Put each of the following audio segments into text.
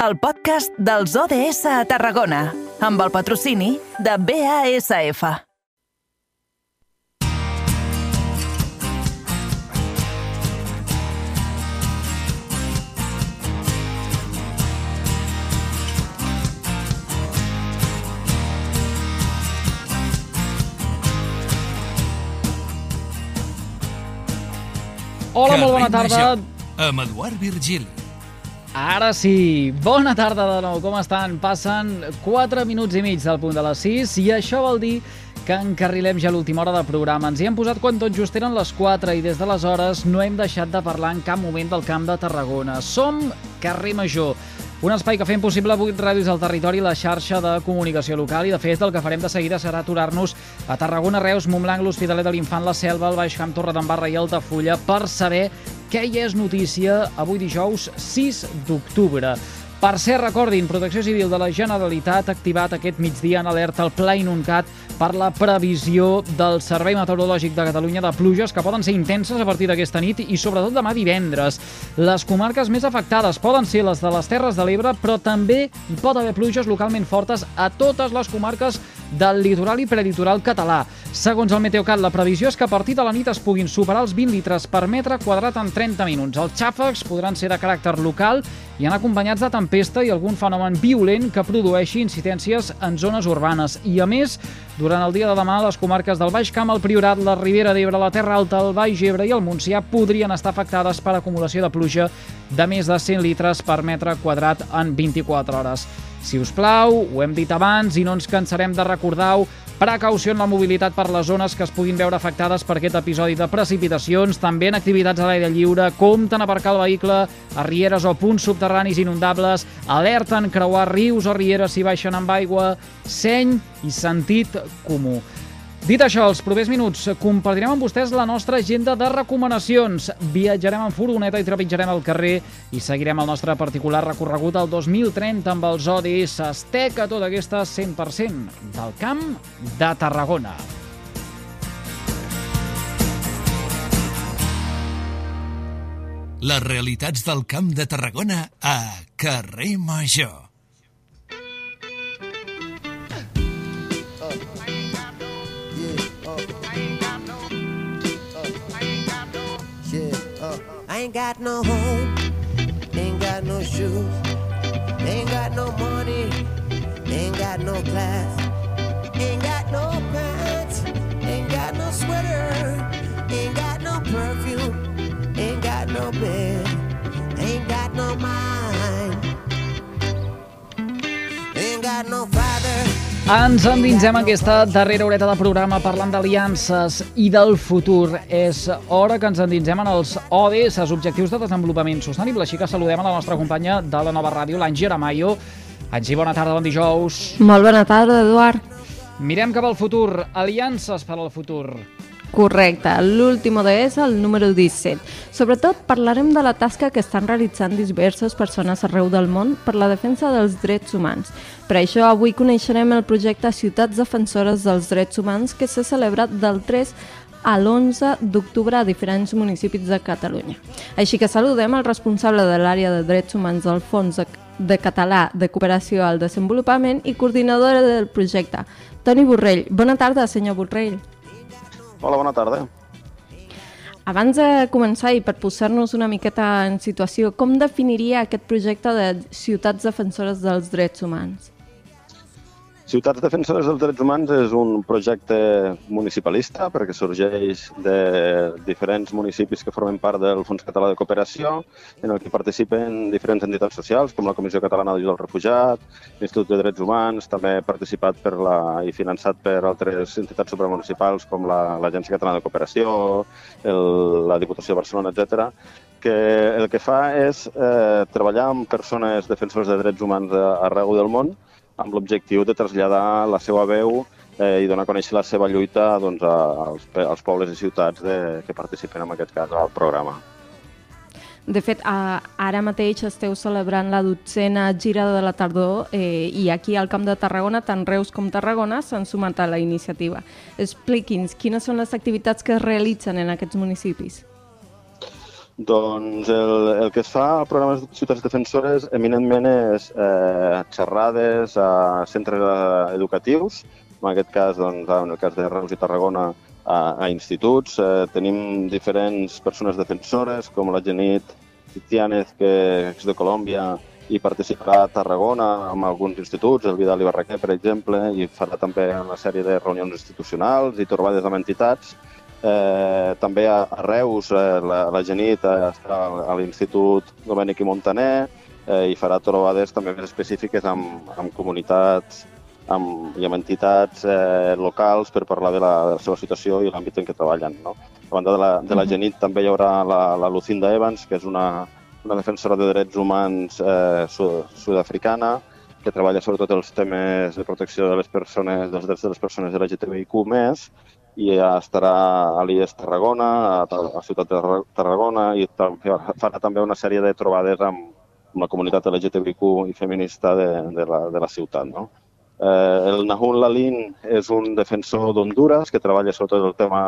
el podcast dels ODS a Tarragona, amb el patrocini de BASF. Hola, molt bona tarda. Major, Amb Eduard Virgili. Ara sí, bona tarda de nou, com estan? Passen 4 minuts i mig del punt de les 6 i això vol dir que encarrilem ja l'última hora de programa. Ens hi hem posat quan tot just eren les 4 i des d'aleshores no hem deixat de parlar en cap moment del Camp de Tarragona. Som Carrer Major, un espai que fem possible 8 ràdios al territori i la xarxa de comunicació local i de fet el que farem de seguida serà aturar-nos a Tarragona, Reus, Montblanc, l'Hospitalet de l'Infant, la Selva, el Baix Camp, Torredembarra i Altafulla per saber què hi és notícia avui dijous 6 d'octubre. Per ser, recordin, Protecció Civil de la Generalitat ha activat aquest migdia en alerta el Pla Inuncat per la previsió del Servei Meteorològic de Catalunya de pluges que poden ser intenses a partir d'aquesta nit i sobretot demà divendres. Les comarques més afectades poden ser les de les Terres de l'Ebre, però també hi pot haver pluges localment fortes a totes les comarques del litoral i prelitoral català. Segons el Meteocat, la previsió és que a partir de la nit es puguin superar els 20 litres per metre quadrat en 30 minuts. Els xàfecs podran ser de caràcter local i anar acompanyats de tempesta i algun fenomen violent que produeixi incidències en zones urbanes. I a més, durant el dia de demà, les comarques del Baix Camp, el Priorat, la Ribera d'Ebre, la Terra Alta, el Baix Ebre i el Montsià podrien estar afectades per acumulació de pluja de més de 100 litres per metre quadrat en 24 hores. Si us plau, ho hem dit abans i no ens cansarem de recordar-ho, precaució en la mobilitat per les zones que es puguin veure afectades per aquest episodi de precipitacions, també en activitats a l'aire lliure, compten aparcar el vehicle a rieres o punts subterranis inundables, alerten creuar rius o rieres si baixen amb aigua, seny i sentit comú. Dit això, els propers minuts compartirem amb vostès la nostra agenda de recomanacions. Viatjarem en furgoneta i trepitjarem el carrer i seguirem el nostre particular recorregut al 2030 amb els ODS Esteca, tota aquesta 100% del camp de Tarragona. Les realitats del Camp de Tarragona a Carrer Major. Ain't got no home, ain't got no shoes, ain't got no money, ain't got no class, ain't got no pants, ain't got no sweater, ain't got no perfume, ain't got no bed, ain't got no mind, ain't got no father. Ens endinsem en aquesta darrera horeta de programa parlant d'aliances i del futur. És hora que ens endinsem en els ODS, els Objectius de Desenvolupament Sostenible. Així que saludem a la nostra companya de la nova ràdio, l'Angi Aramayo. Angi, bona tarda, bon dijous. Molt bona tarda, Eduard. Mirem cap al futur. Aliances per al futur. Correcte, l'últim ODS, el número 17. Sobretot parlarem de la tasca que estan realitzant diverses persones arreu del món per la defensa dels drets humans. Per això avui coneixerem el projecte Ciutats Defensores dels Drets Humans que s'ha celebrat del 3 a l'11 d'octubre a diferents municipis de Catalunya. Així que saludem el responsable de l'àrea de drets humans del Fons de, de Català de Cooperació al Desenvolupament i coordinadora del projecte, Toni Borrell. Bona tarda, senyor Borrell. Hola, bona tarda. Abans de començar i per posar-nos una miqueta en situació, com definiria aquest projecte de ciutats defensores dels drets humans? Ciutats Defensores dels Drets Humans és un projecte municipalista perquè sorgeix de diferents municipis que formen part del Fons Català de Cooperació, en el que participen diferents entitats socials, com la Comissió Catalana d'Ajuda al Refugiat, l'Institut de Drets Humans, també participat per la, i finançat per altres entitats supramunicipals com la- l'Agència Catalana de Cooperació, el, la Diputació de Barcelona, etc que el que fa és eh, treballar amb persones defensores de drets humans a- arreu del món amb l'objectiu de traslladar la seva veu eh, i donar a conèixer la seva lluita doncs, als, als pobles i ciutats de, que participen en aquest cas al programa. De fet, ara mateix esteu celebrant la dotzena gira de la tardor eh, i aquí al Camp de Tarragona, tant Reus com Tarragona, s'han sumat a la iniciativa. Expliqui'ns, quines són les activitats que es realitzen en aquests municipis? Doncs el, el que es fa al programa de Ciutats Defensores eminentment és eh, xerrades a centres eh, educatius, en aquest cas, doncs, en el cas de Reus i Tarragona, a, a instituts. Eh, tenim diferents persones defensores, com la Genit Titianez, que és de Colòmbia, i participarà a Tarragona amb alguns instituts, el Vidal i Barraquer, per exemple, i farà també una sèrie de reunions institucionals i trobades amb entitats. Eh, també a, a Reus, eh, la, la Genit eh, estarà a l'Institut Domènec i Montaner eh, i farà trobades també més específiques amb, amb comunitats amb, i amb entitats eh, locals per parlar de la, de la seva situació i l'àmbit en què treballen. No? A banda de la, de la Genit també hi haurà la, la Lucinda Evans, que és una, una defensora de drets humans eh, sud-africana, que treballa sobretot els temes de protecció de les persones, dels drets de les persones LGTBIQ+, i estarà a l'IES Tarragona, a, a Ciutat de Tarragona, i farà també una sèrie de trobades amb, amb la comunitat LGTBIQ i feminista de, de, la, de la ciutat. No? Eh, el Nahun Lalin és un defensor d'Honduras que treballa sobretot el tema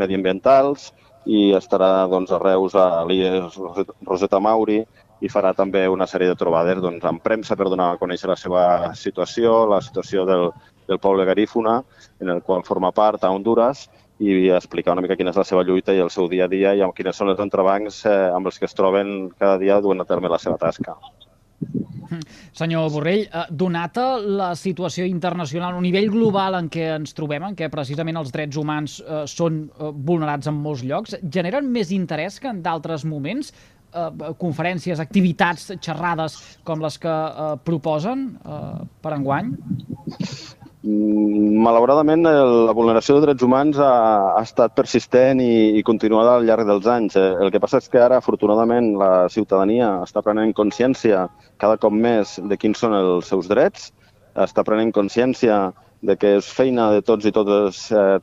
mediambientals, i estarà doncs, a Reus a l'IES Roseta Mauri i farà també una sèrie de trobades doncs, en premsa per donar a conèixer la seva situació, la situació del, del poble garífuna, en el qual forma part a Honduras, i explicar una mica quina és la seva lluita i el seu dia a dia i quines són els entrebancs eh, amb els que es troben cada dia duent a terme la seva tasca. Senyor Borrell, eh, donata la situació internacional, un nivell global en què ens trobem, en què precisament els drets humans eh, són eh, vulnerats en molts llocs, generen més interès que en d'altres moments? Eh, conferències, activitats, xerrades com les que eh, proposen eh, per enguany? Mm, malauradament, la vulneració de drets humans ha, ha estat persistent i, i continuada al llarg dels anys. Eh, el que passa és que ara, afortunadament, la ciutadania està prenent consciència cada cop més de quins són els seus drets, està prenent consciència de que és feina de tots i totes, eh,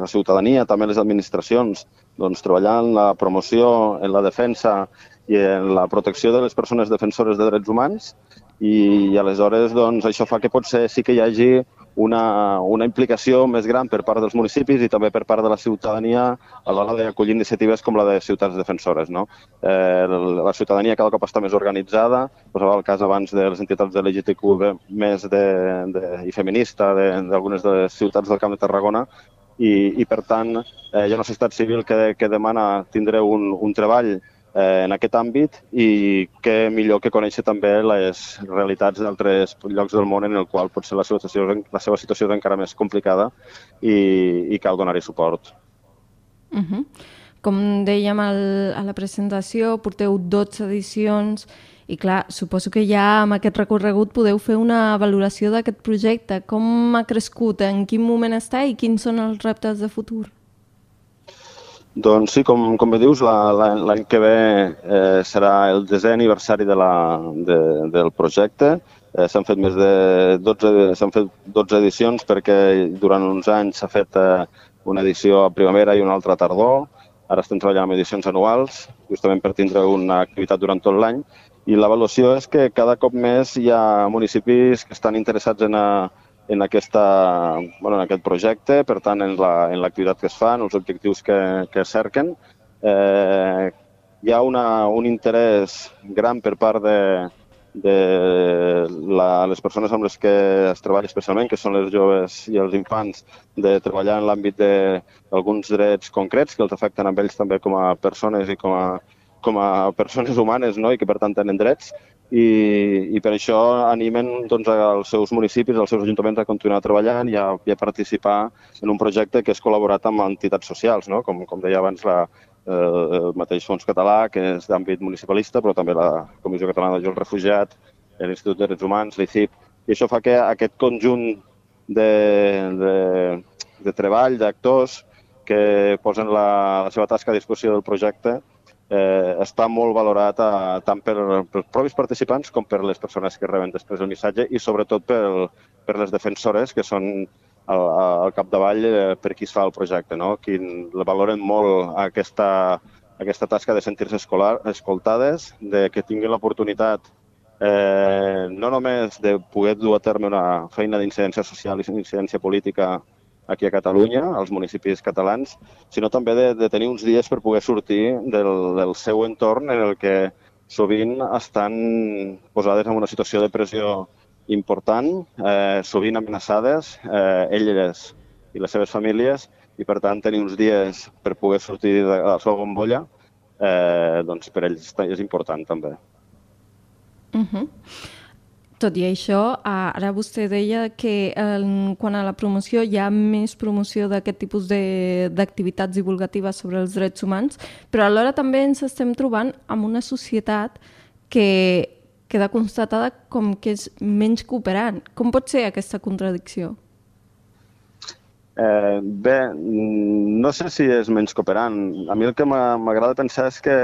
la ciutadania, també les administracions, doncs, treballar en la promoció, en la defensa i en la protecció de les persones defensores de drets humans i, i aleshores doncs, això fa que potser sí que hi hagi una, una implicació més gran per part dels municipis i també per part de la ciutadania a l'hora d'acollir iniciatives com la de ciutats defensores. No? Eh, la ciutadania cada cop està més organitzada, posava el cas abans de les entitats de LGTQ més de, de, i feminista d'algunes de, de les ciutats del Camp de Tarragona, i, i per tant eh, hi ha una societat civil que, que demana tindre un, un treball eh, en aquest àmbit i què millor que conèixer també les realitats d'altres llocs del món en el qual potser la seva situació, la seva situació és encara més complicada i, i cal donar-hi suport. Uh -huh. Com dèiem al, a la presentació, porteu 12 edicions i clar, suposo que ja amb aquest recorregut podeu fer una valoració d'aquest projecte. Com ha crescut, en quin moment està i quins són els reptes de futur? Doncs sí, com, com bé dius, l'any la, que ve eh, serà el desè aniversari de la, de, del projecte. Eh, s'han fet més de 12, s'han fet 12 edicions perquè durant uns anys s'ha fet eh, una edició a primavera i una altra a tardor. Ara estem treballant amb edicions anuals, justament per tindre una activitat durant tot l'any. I l'avaluació és que cada cop més hi ha municipis que estan interessats en, a, en, aquesta, bueno, en aquest projecte, per tant, en l'activitat la, que es fa, en els objectius que, que cerquen. Eh, hi ha una, un interès gran per part de, de la, les persones amb les que es treballa especialment, que són les joves i els infants, de treballar en l'àmbit d'alguns drets concrets que els afecten a ells també com a persones i com a, com a persones humanes no? i que per tant tenen drets i, i per això animen doncs, als seus municipis, als seus ajuntaments a continuar treballant i a, i a participar en un projecte que és col·laborat amb entitats socials, no? com, com deia abans la, eh, el mateix Fons Català, que és d'àmbit municipalista, però també la Comissió Catalana al Refugiat, l'Institut de Drets Humans, l'ICIP, i això fa que aquest conjunt de, de, de treball, d'actors, que posen la, la seva tasca a disposició del projecte, eh, està molt valorat a, eh, tant per, pels propis participants com per les persones que reben després el missatge i sobretot per, per les defensores que són al, al capdavall eh, per qui es fa el projecte, no? qui valoren molt aquesta, aquesta tasca de sentir-se escoltades, de que tinguin l'oportunitat eh, no només de poder dur a terme una feina d'incidència social i d'incidència política aquí a Catalunya, als municipis catalans, sinó també de, de tenir uns dies per poder sortir del, del seu entorn en el que sovint estan posades en una situació de pressió important, eh, sovint amenaçades, eh, elles i les seves famílies, i per tant tenir uns dies per poder sortir de la seva bombolla, eh, doncs per ells és important també. Uh -huh. Tot i això, ara vostè deia que en quant a la promoció hi ha més promoció d'aquest tipus d'activitats divulgatives sobre els drets humans, però alhora també ens estem trobant amb una societat que queda constatada com que és menys cooperant. Com pot ser aquesta contradicció? Eh, bé, no sé si és menys cooperant. A mi el que m'agrada pensar és que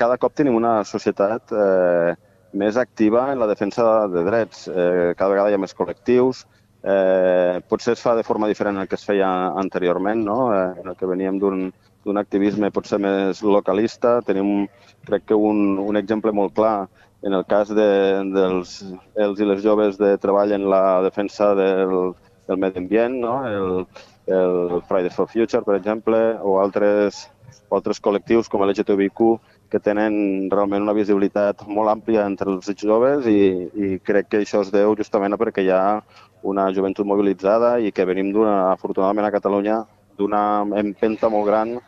cada cop tenim una societat eh, més activa en la defensa de drets. Eh, cada vegada hi ha més col·lectius, eh, potser es fa de forma diferent del que es feia anteriorment, no? eh, en el que veníem d'un activisme potser més localista. Tenim, crec que un, un exemple molt clar en el cas de, dels els i les joves de treball en la defensa del, del medi ambient, no? el, el Fridays for Future, per exemple, o altres, o altres col·lectius com l'LGTBIQ que tenen realment una visibilitat molt àmplia entre els joves i, i crec que això es deu justament perquè hi ha una joventut mobilitzada i que venim d'una, afortunadament a Catalunya, d'una empenta molt gran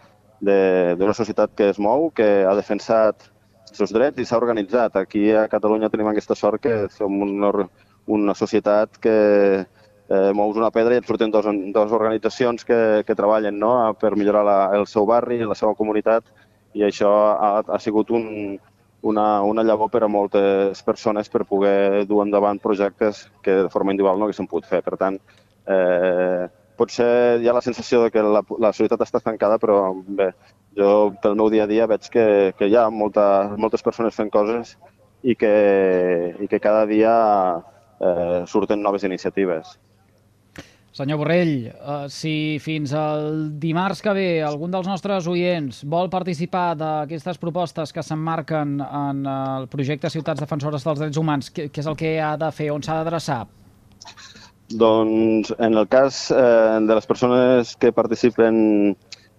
d'una societat que es mou, que ha defensat els seus drets i s'ha organitzat. Aquí a Catalunya tenim aquesta sort que som una, una societat que eh, mous una pedra i et surten dos, dos organitzacions que, que treballen no? per millorar la, el seu barri, la seva comunitat i això ha, ha sigut un, una, una llavor per a moltes persones per poder dur endavant projectes que de forma individual no haguessin pogut fer. Per tant, eh, potser hi ha la sensació de que la, la societat està estancada, però bé, jo pel meu dia a dia veig que, que hi ha molta, moltes persones fent coses i que, i que cada dia eh, surten noves iniciatives. Senyor Borrell, uh, si fins al dimarts que ve algun dels nostres oients vol participar d'aquestes propostes que s'emmarquen en el projecte Ciutats Defensores dels Drets Humans, què, què és el que ha de fer, on s'ha d'adreçar? Doncs en el cas eh, de les persones que participen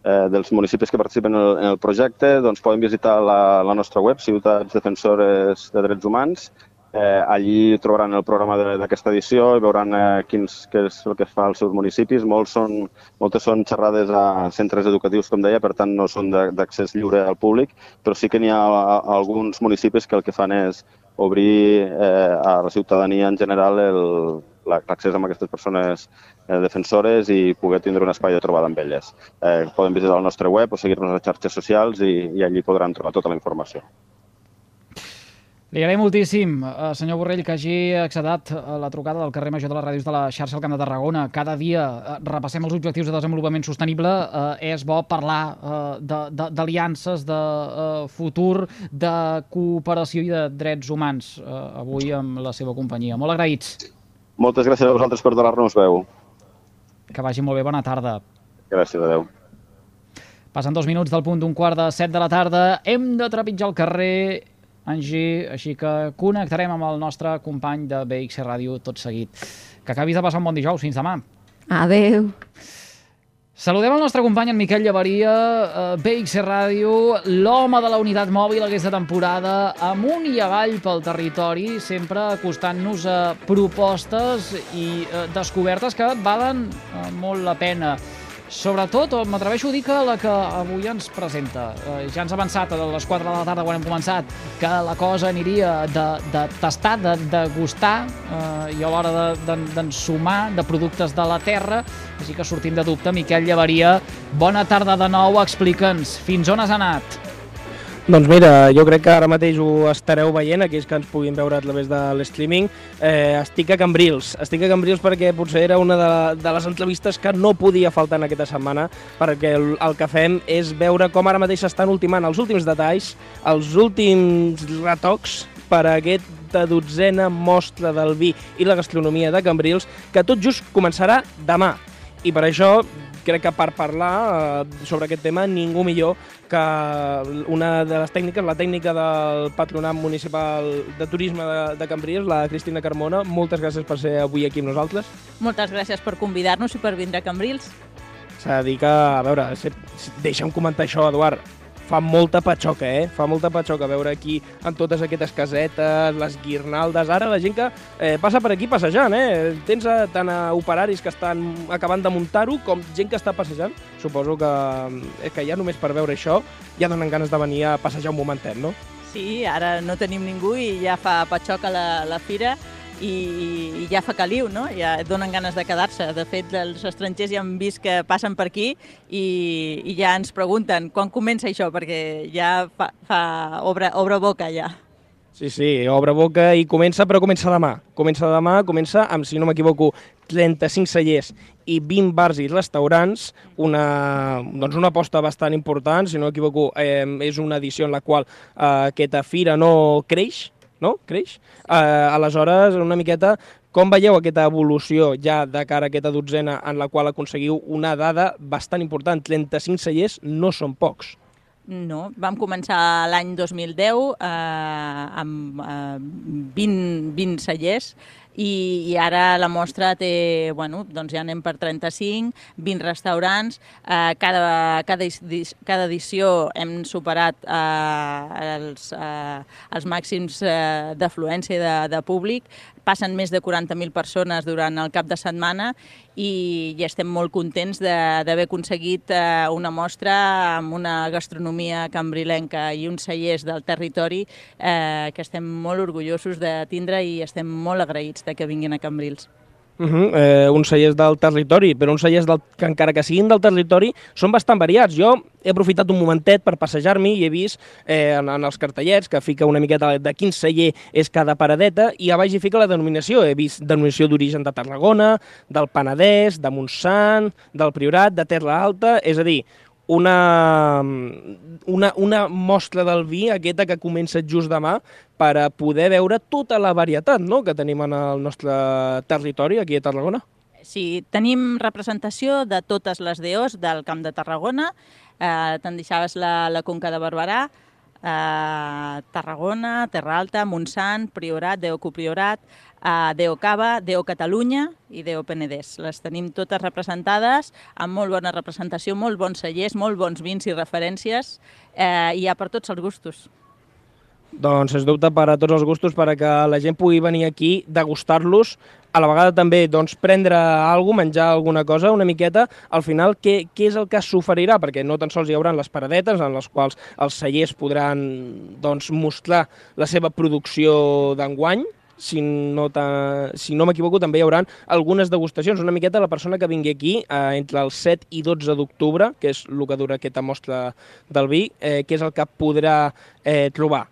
eh, dels municipis que participen en el, en el projecte, doncs poden visitar la, la nostra web, Ciutats Defensores de Drets Humans, Eh, allí trobaran el programa d'aquesta edició i veuran eh, quins, què és el que fa als seus municipis. Molts són, moltes són xerrades a centres educatius, com deia, per tant no són d'accés lliure al públic, però sí que n'hi ha a, a alguns municipis que el que fan és obrir eh, a la ciutadania en general l'accés a aquestes persones eh, defensores i poder tindre un espai de trobada amb elles. Eh, poden visitar el nostre web o seguir-nos a les xarxes socials i, i allí podran trobar tota la informació. Li agraïm moltíssim, eh, senyor Borrell, que hagi accedat a la trucada del carrer Major de les Ràdios de la xarxa al Camp de Tarragona. Cada dia eh, repassem els objectius de desenvolupament sostenible. Eh, és bo parlar eh, d'aliances, de, de eh, futur, de cooperació i de drets humans, eh, avui amb la seva companyia. Molt agraïts. Moltes gràcies a vosaltres per donar-nos veu. Que vagi molt bé, bona tarda. Gràcies, adeu. Passen dos minuts del punt d'un quart de set de la tarda. Hem de trepitjar el carrer Angie, així que connectarem amb el nostre company de BX Ràdio tot seguit. Que acabis de passar un bon dijous. Fins demà. Adeu. Saludem el nostre company, en Miquel Llevaria, eh, BX Ràdio, l'home de la unitat mòbil aquesta temporada, amunt i avall pel territori, sempre acostant-nos a propostes i eh, descobertes que valen eh, molt la pena. Sobretot, m'atreveixo a dir que la que avui ens presenta. Eh, ja ens ha avançat a les 4 de la tarda quan hem començat que la cosa aniria de, de tastar, de, de gustar eh, i a l'hora d'ensumar de, de, de productes de la terra. Així que sortim de dubte, Miquel Llevaria, bona tarda de nou, explica'ns fins on has anat. Doncs mira, jo crec que ara mateix ho estareu veient, aquells que ens puguin veure a través de l'streaming. Eh, estic a Cambrils. Estic a Cambrils perquè potser era una de, de les entrevistes que no podia faltar en aquesta setmana, perquè el, el que fem és veure com ara mateix s'estan ultimant els últims detalls, els últims retocs per a aquesta dotzena mostra del vi i la gastronomia de Cambrils, que tot just començarà demà. I per això crec que per parlar eh, sobre aquest tema ningú millor que una de les tècniques, la tècnica del Patronat Municipal de Turisme de, de Cambrils, la Cristina Carmona. Moltes gràcies per ser avui aquí amb nosaltres. Moltes gràcies per convidar-nos i per vindre a Cambrils. S'ha de dir que, a veure, deixa'm comentar això, Eduard, fa molta patxoca, eh? Fa molta patxoca veure aquí en totes aquestes casetes, les guirnaldes. Ara la gent que eh, passa per aquí passejant, eh? Tens a, tant a operaris que estan acabant de muntar-ho com gent que està passejant. Suposo que, eh, que ja només per veure això ja donen ganes de venir a passejar un momentet, no? Sí, ara no tenim ningú i ja fa patxoca la, la fira i, i ja fa caliu, no? Ja donen ganes de quedar-se. De fet, els estrangers ja han vist que passen per aquí i, i ja ens pregunten quan comença això, perquè ja fa, fa obre, obre boca ja. Sí, sí, obre boca i comença, però comença demà. Comença demà, comença amb, si no m'equivoco, 35 cellers i 20 bars i restaurants, una, doncs una aposta bastant important, si no m'equivoco, eh, és una edició en la qual eh, aquesta fira no creix, no? Creix? Eh, aleshores, una miqueta, com veieu aquesta evolució ja de cara a aquesta dotzena en la qual aconseguiu una dada bastant important? 35 cellers no són pocs. No, vam començar l'any 2010 eh, amb eh, 20, 20 cellers i, i ara la mostra té, bueno, doncs ja anem per 35, 20 restaurants, eh, cada, cada, cada edició hem superat eh, els, eh, els màxims eh, d'afluència de, de públic, passen més de 40.000 persones durant el cap de setmana i, i estem molt contents d'haver aconseguit eh, una mostra amb una gastronomia cambrilenca i uns cellers del territori eh, que estem molt orgullosos de tindre i estem molt agraïts de que vinguin a Cambrils. Uh -huh. eh, uns cellers del territori, però uns cellers del, que encara que siguin del territori són bastant variats. Jo he aprofitat un momentet per passejar-m'hi i he vist eh, en, en els cartellets que fica una miqueta de quin celler és cada paradeta i a baix hi fica la denominació. He vist denominació d'origen de Tarragona, del Penedès, de Montsant, del Priorat, de Terra Alta, és a dir, una, una, una mostra del vi, aquesta que comença just demà, per a poder veure tota la varietat no?, que tenim en el nostre territori, aquí a Tarragona. Sí, tenim representació de totes les DOs del Camp de Tarragona, eh, te'n deixaves la, la Conca de Barberà, eh, Tarragona, Terra Alta, Montsant, Priorat, Déu Copriorat, a Deo Cava, Deo Catalunya i Deo Penedès. Les tenim totes representades, amb molt bona representació, molt bons cellers, molt bons vins i referències, eh, i hi ha per tots els gustos. Doncs, és dubte, per a tots els gustos, per a que la gent pugui venir aquí, degustar-los, a la vegada també doncs, prendre alguna menjar alguna cosa, una miqueta, al final què, què és el que s'oferirà? Perquè no tan sols hi haurà les paradetes en les quals els cellers podran doncs, mostrar la seva producció d'enguany, si no, si no m'equivoco, també hi haurà algunes degustacions. Una miqueta la persona que vingui aquí eh, entre el 7 i 12 d'octubre, que és el que dura aquesta mostra del vi, eh, que és el que podrà eh, trobar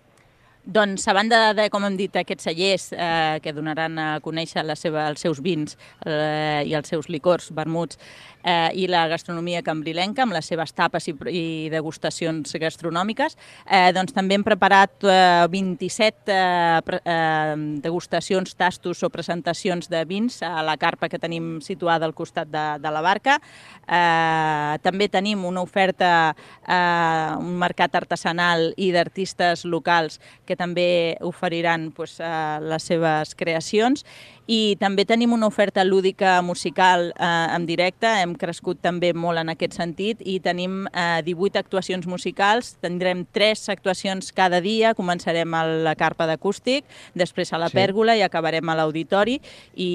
doncs, a banda de, com hem dit, aquests cellers eh, que donaran a conèixer la seva, els seus vins eh, i els seus licors, vermuts, eh, i la gastronomia cambrilenca amb les seves tapes i, i degustacions gastronòmiques. Eh, doncs també hem preparat eh, 27 eh, pre, eh, degustacions, tastos o presentacions de vins a la carpa que tenim situada al costat de, de la barca. Eh, també tenim una oferta, eh, un mercat artesanal i d'artistes locals que també oferiran pues, eh, les seves creacions i també tenim una oferta lúdica musical eh, en directe, hem crescut també molt en aquest sentit i tenim eh, 18 actuacions musicals, tindrem 3 actuacions cada dia, començarem a la carpa d'acústic, després a la sí. pèrgola i acabarem a l'auditori i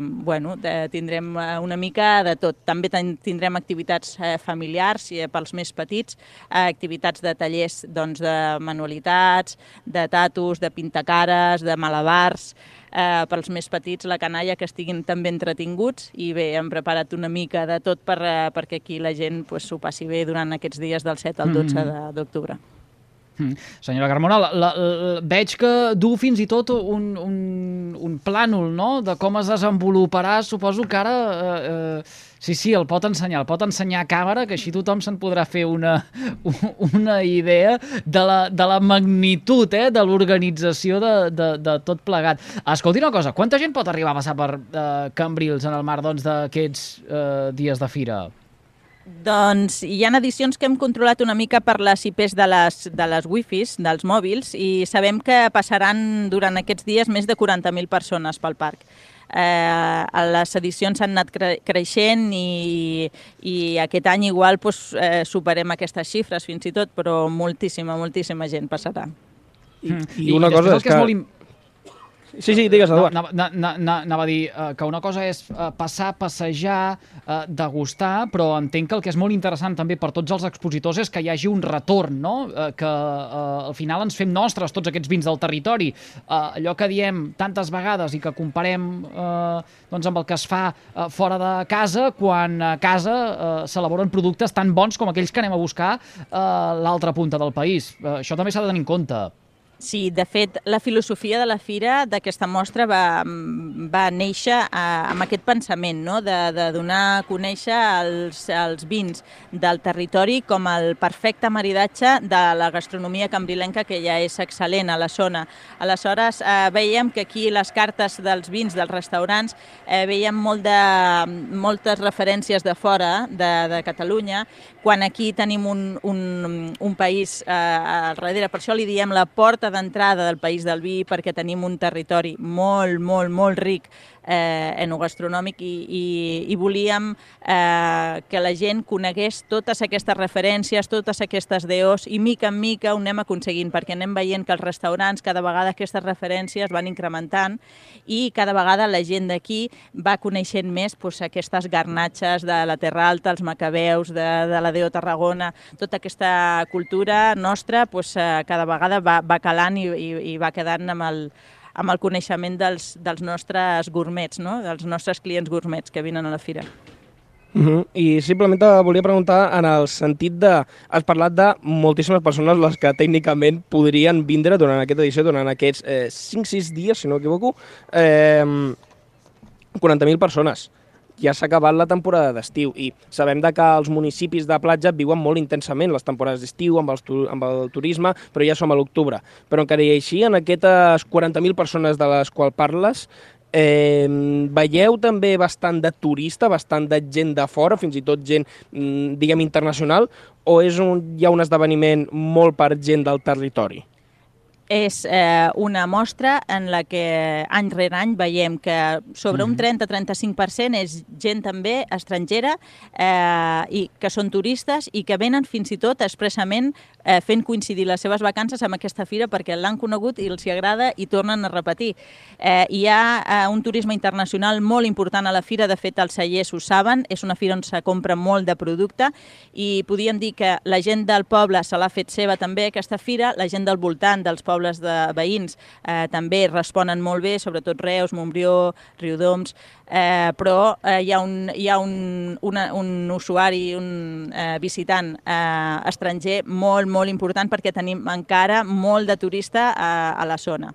bueno, tindrem eh, una mica de tot. També tindrem activitats eh, familiars eh, pels més petits, eh, activitats de tallers doncs, de manualitats, de tatus, de pintacares, de malabars, eh, pels més petits, la canalla, que estiguin també entretinguts i bé, hem preparat una mica de tot per, eh, perquè aquí la gent s'ho pues, passi bé durant aquests dies del 7 al 12 mm. d'octubre. Mm. Senyora Carmona, la, la, la, veig que du fins i tot un, un, un plànol no? de com es desenvoluparà. Suposo que ara eh, eh, Sí, sí, el pot ensenyar, el pot ensenyar a càmera, que així tothom se'n podrà fer una, una idea de la, de la magnitud eh, de l'organització de, de, de tot plegat. Escolti una cosa, quanta gent pot arribar a passar per eh, Cambrils en el mar doncs, d'aquests doncs, eh, dies de fira? Doncs hi ha edicions que hem controlat una mica per les IPs de les, de les wifis, dels mòbils, i sabem que passaran durant aquests dies més de 40.000 persones pel parc. Eh, les edicions han anat cre creixent i, i aquest any igual pues, eh, superem aquestes xifres fins i tot, però moltíssima, moltíssima gent passarà. I, i una després cosa és que és molt Sí, sí, digues, Eduard. anava, na- na- na- anava a dir eh, que una cosa és eh, passar, passejar, eh, degustar, però entenc que el que és molt interessant també per tots els expositors és que hi hagi un retorn, no? Que al final ens fem nostres tots aquests vins del territori. Allò que diem tantes vegades i que comparem doncs amb el que es fa fora de casa, quan a casa s'elaboren productes tan bons com aquells que anem a buscar a l'altra punta del país. Això també s'ha de tenir en compte. Sí, de fet, la filosofia de la fira d'aquesta mostra va, va néixer eh, amb aquest pensament, no? de, de donar a conèixer els, els vins del territori com el perfecte maridatge de la gastronomia cambrilenca, que ja és excel·lent a la zona. Aleshores, eh, veiem que aquí les cartes dels vins dels restaurants eh, veiem molt de, moltes referències de fora, de, de Catalunya, quan aquí tenim un, un, un país eh, al darrere. Per això li diem la porta d'entrada del país del vi, perquè tenim un territori molt, molt, molt ric eh, enogastronòmic i, i, i volíem eh, que la gent conegués totes aquestes referències, totes aquestes DOs i mica en mica ho anem aconseguint perquè anem veient que els restaurants cada vegada aquestes referències van incrementant i cada vegada la gent d'aquí va coneixent més doncs, aquestes garnatxes de la Terra Alta, els macabeus, de, de la Déu Tarragona, tota aquesta cultura nostra doncs, eh, cada vegada va, va calant i, i, i va quedant amb el, amb el coneixement dels, dels nostres gourmets, no? dels nostres clients gourmets que vinen a la fira. Uh -huh. I simplement te volia preguntar en el sentit de... Has parlat de moltíssimes persones les que tècnicament podrien vindre durant aquesta edició, durant aquests eh, 5-6 dies, si no m'equivoco, eh, 40.000 persones. Ja s'ha acabat la temporada d'estiu i sabem de que els municipis de platja viuen molt intensament les temporades d'estiu amb, tu- amb el turisme, però ja som a l'octubre. Però encara i així, en aquestes 40.000 persones de les quals parles, Eh, veieu també bastant de turista, bastant de gent de fora, fins i tot gent, mm, diguem, internacional, o és un, hi ha un esdeveniment molt per gent del territori? És eh, una mostra en la que any rere any veiem que sobre un 30-35% és gent també estrangera eh, i que són turistes i que venen fins i tot expressament eh, fent coincidir les seves vacances amb aquesta fira perquè l'han conegut i els hi agrada i tornen a repetir. Eh, hi ha eh, un turisme internacional molt important a la fira, de fet els cellers ho saben, és una fira on se compra molt de producte i podríem dir que la gent del poble se l'ha fet seva també aquesta fira, la gent del voltant dels pobles de veïns eh, també responen molt bé, sobretot Reus, Montbrió, Riudoms, eh, però eh, hi ha un, hi ha un, una, un usuari, un eh, visitant eh, estranger molt, molt important perquè tenim encara molt de turista a, a la zona.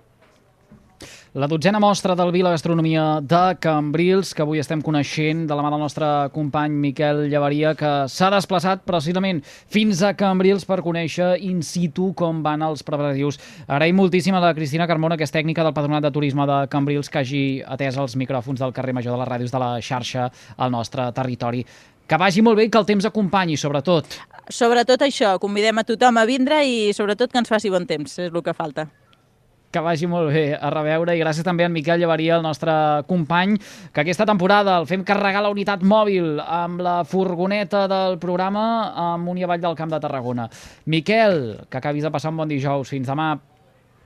La dotzena mostra del Vila Gastronomia de Cambrils, que avui estem coneixent de la mà del nostre company Miquel Llevaria, que s'ha desplaçat precisament fins a Cambrils per conèixer in situ com van els preparatius. Agraïm moltíssim a la Cristina Carmona, que és tècnica del Patronat de Turisme de Cambrils, que hagi atès els micròfons del carrer Major de les ràdios de la xarxa al nostre territori. Que vagi molt bé i que el temps acompanyi, sobretot. Sobretot això, convidem a tothom a vindre i sobretot que ens faci bon temps, és el que falta. Que vagi molt bé a reveure i gràcies també a en Miquel Llevaria, el nostre company, que aquesta temporada el fem carregar la unitat mòbil amb la furgoneta del programa amunt i avall del Camp de Tarragona. Miquel, que acabis de passar un bon dijous. Fins demà.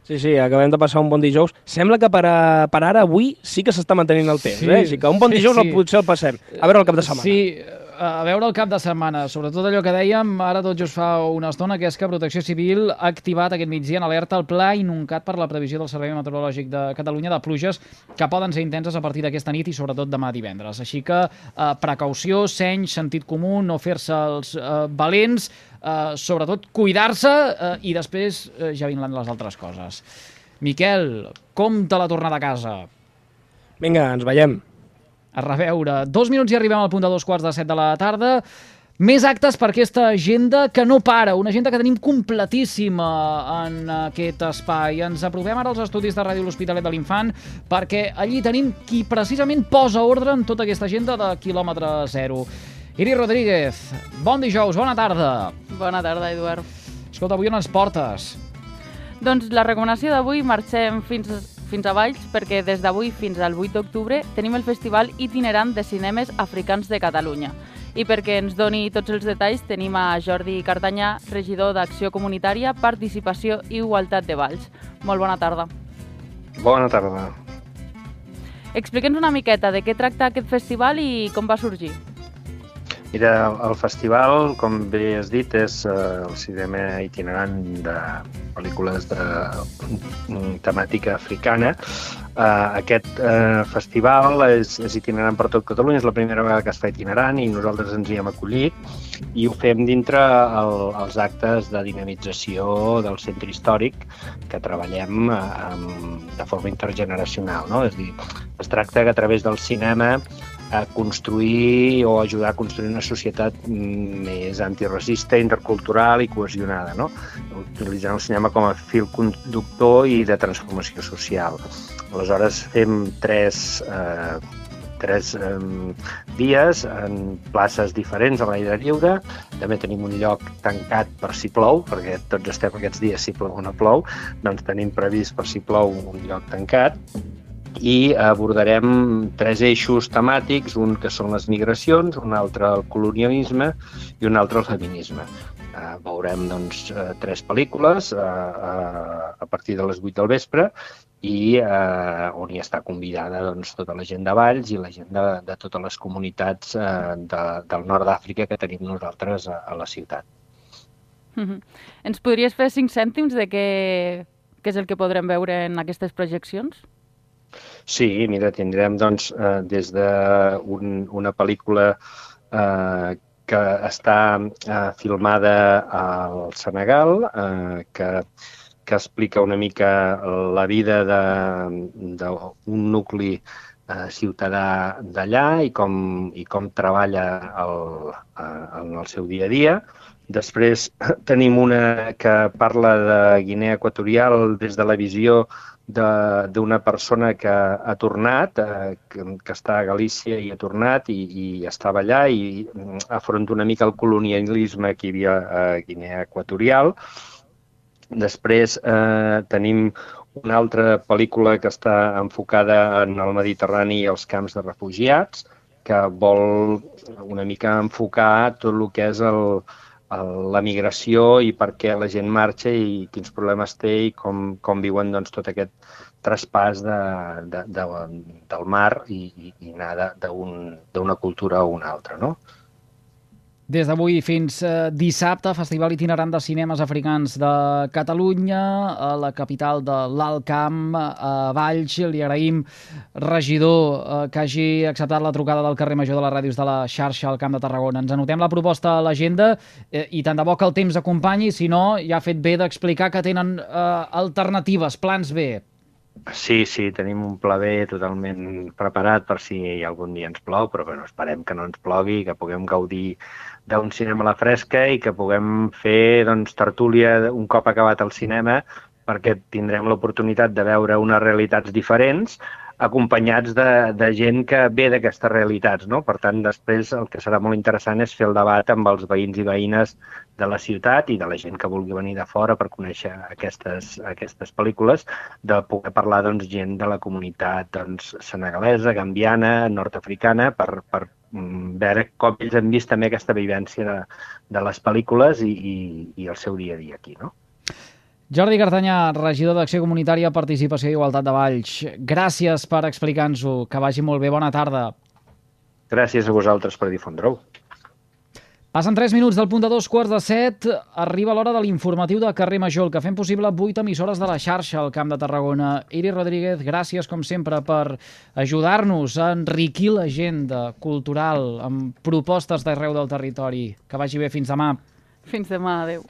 Sí, sí, acabem de passar un bon dijous. Sembla que per, a, per ara, avui, sí que s'està mantenint el temps, Sí, eh? Així que un bon sí, dijous sí. potser el passem. A veure el cap de setmana. Sí, a veure el cap de setmana, sobretot allò que dèiem ara tot just fa una estona, que és que Protecció Civil ha activat aquest migdia en alerta el pla inuncat per la previsió del Servei Meteorològic de Catalunya de pluges que poden ser intenses a partir d'aquesta nit i sobretot demà divendres. Així que eh, precaució, seny, sentit comú, no fer-se els eh, valents, eh, sobretot cuidar-se eh, i després eh, ja vindran les altres coses. Miquel, com te la tornada a casa? Vinga, ens veiem. A reveure. Dos minuts i arribem al punt de dos quarts de set de la tarda. Més actes per aquesta agenda que no para, una agenda que tenim completíssima en aquest espai. Ens aprovem ara als estudis de Ràdio L'Hospitalet de l'Infant perquè allí tenim qui precisament posa ordre en tota aquesta agenda de quilòmetre zero. Iri Rodríguez, bon dijous, bona tarda. Bona tarda, Eduard. Escolta, avui on ens portes? Doncs la recomanació d'avui marxem fins, fins a Valls perquè des d'avui fins al 8 d'octubre tenim el Festival Itinerant de Cinemes Africans de Catalunya. I perquè ens doni tots els detalls tenim a Jordi Cartanyà, regidor d'Acció Comunitària, Participació i Igualtat de Valls. Molt bona tarda. Bona tarda. Explica'ns una miqueta de què tracta aquest festival i com va sorgir. Mira, el festival, com bé has dit, és eh, el cinema itinerant de pel·lícules de mm, temàtica africana. Eh, aquest eh, festival és, és itinerant per tot Catalunya, és la primera vegada que es fa itinerant i nosaltres ens hi hem acollit i ho fem dintre el, els actes de dinamització del centre històric que treballem amb, de forma intergeneracional. No? És a dir, es tracta que a través del cinema a construir o ajudar a construir una societat més antiracista, intercultural i cohesionada, no? utilitzant el cinema com a fil conductor i de transformació social. Aleshores fem tres, eh, tres eh, dies en places diferents a l'aire lliure. També tenim un lloc tancat per si plou, perquè tots estem aquests dies si plou o no plou, doncs tenim previst per si plou un lloc tancat i abordarem tres eixos temàtics, un que són les migracions, un altre el colonialisme i un altre el feminisme. Uh, veurem doncs, uh, tres pel·lícules uh, uh, a partir de les 8 del vespre i uh, on hi està convidada doncs, tota la gent de Valls i la gent de, de totes les comunitats uh, de, del nord d'Àfrica que tenim nosaltres a, a la ciutat. Mm -hmm. Ens podries fer cinc cèntims de què, què és el que podrem veure en aquestes projeccions? Sí, mira, tindrem doncs, eh, des d'una un, una pel·lícula eh, que està eh, filmada al Senegal, eh, que que explica una mica la vida d'un nucli eh, ciutadà d'allà i, com, i com treballa el, eh, en el seu dia a dia. Després tenim una que parla de Guinea Equatorial des de la visió d'una persona que ha tornat, eh, que, que està a Galícia i ha tornat i, i estava allà i mm, afronta una mica el colonialisme que hi havia a Guinea Equatorial. Després eh, tenim una altra pel·lícula que està enfocada en el Mediterrani i els camps de refugiats, que vol una mica enfocar tot el que és el, el, la migració i per què la gent marxa i quins problemes té i com, com viuen doncs, tot aquest traspàs de, de, de, del mar i, i, anar d'una un, cultura a una altra. No? Des d'avui fins eh, dissabte, Festival Itinerant de Cinemes Africans de Catalunya, a la capital de l'Alt Camp, a Valls. Li agraïm, regidor, eh, que hagi acceptat la trucada del carrer Major de les ràdios de la xarxa al Camp de Tarragona. Ens anotem la proposta a l'agenda eh, i tant de bo que el temps acompanyi, si no, ja ha fet bé d'explicar que tenen eh, alternatives, plans B. Sí, sí, tenim un pla B totalment preparat per si algun dia ens plou, però bueno, esperem que no ens plogui, que puguem gaudir d'un cinema a la fresca i que puguem fer doncs, tertúlia un cop acabat el cinema perquè tindrem l'oportunitat de veure unes realitats diferents acompanyats de, de gent que ve d'aquestes realitats. No? Per tant, després el que serà molt interessant és fer el debat amb els veïns i veïnes de la ciutat i de la gent que vulgui venir de fora per conèixer aquestes, aquestes pel·lícules, de poder parlar doncs, gent de la comunitat doncs, senegalesa, gambiana, nord-africana, per, per veure com ells han vist també aquesta vivència de, de les pel·lícules i, i, i el seu dia a dia aquí, no? Jordi Cartanyà, regidor d'Acció Comunitària, Participació i Igualtat de Valls. Gràcies per explicar-nos-ho. Que vagi molt bé. Bona tarda. Gràcies a vosaltres per difondre-ho. Passen 3 minuts del punt de dos quarts de set. Arriba l'hora de l'informatiu de Carrer Major, el que fem possible 8 emissores de la xarxa al Camp de Tarragona. Iri Rodríguez, gràcies, com sempre, per ajudar-nos a enriquir l'agenda cultural amb propostes d'arreu del territori. Que vagi bé. Fins demà. Fins demà. Adéu.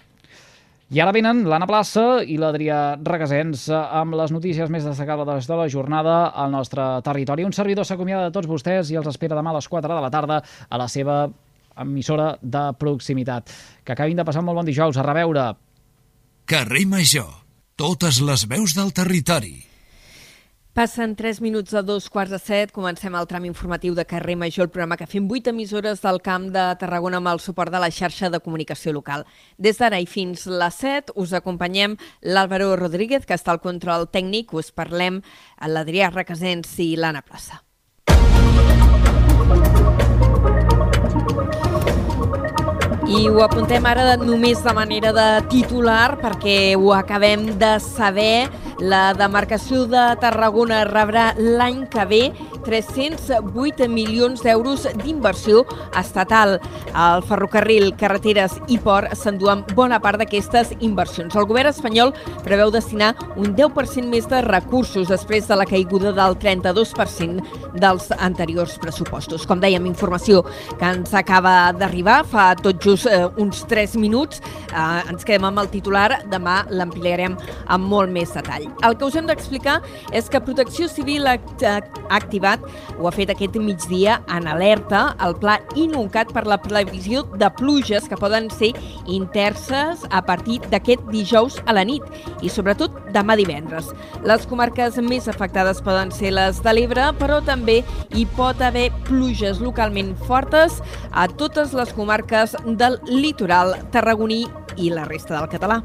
I ara venen l'Anna Plaça i l'Adrià Regasens amb les notícies més destacades de la jornada al nostre territori. Un servidor s'acomiada de tots vostès i els espera demà a les 4 de la tarda a la seva emissora de proximitat. Que acabin de passar un molt bon dijous. A reveure. Carrer Major. Totes les veus del territori. Passen 3 minuts a dos quarts de set. Comencem el tram informatiu de carrer Major, el programa que fem 8 emissores del Camp de Tarragona amb el suport de la xarxa de comunicació local. Des d'ara i fins les 7 us acompanyem l'Àlvaro Rodríguez, que està al control tècnic. Us parlem a l'Adrià Requesens i l'Anna Plaça. I ho apuntem ara només de manera de titular perquè ho acabem de saber. La demarcació de Tarragona rebrà l'any que ve 308 milions d'euros d'inversió estatal. El ferrocarril, carreteres i port s'enduen bona part d'aquestes inversions. El govern espanyol preveu destinar un 10% més de recursos després de la caiguda del 32% dels anteriors pressupostos. Com dèiem, informació que ens acaba d'arribar fa tot just eh, uns 3 minuts. Eh, ens quedem amb el titular, demà l'ampliarem amb molt més detall. El que us hem d'explicar és que Protecció Civil ha activat, ho ha fet aquest migdia en alerta, el pla Inuncat per la previsió de pluges que poden ser interses a partir d'aquest dijous a la nit i sobretot demà divendres. Les comarques més afectades poden ser les de l'Ebre, però també hi pot haver pluges localment fortes a totes les comarques del litoral tarragoní i la resta del català.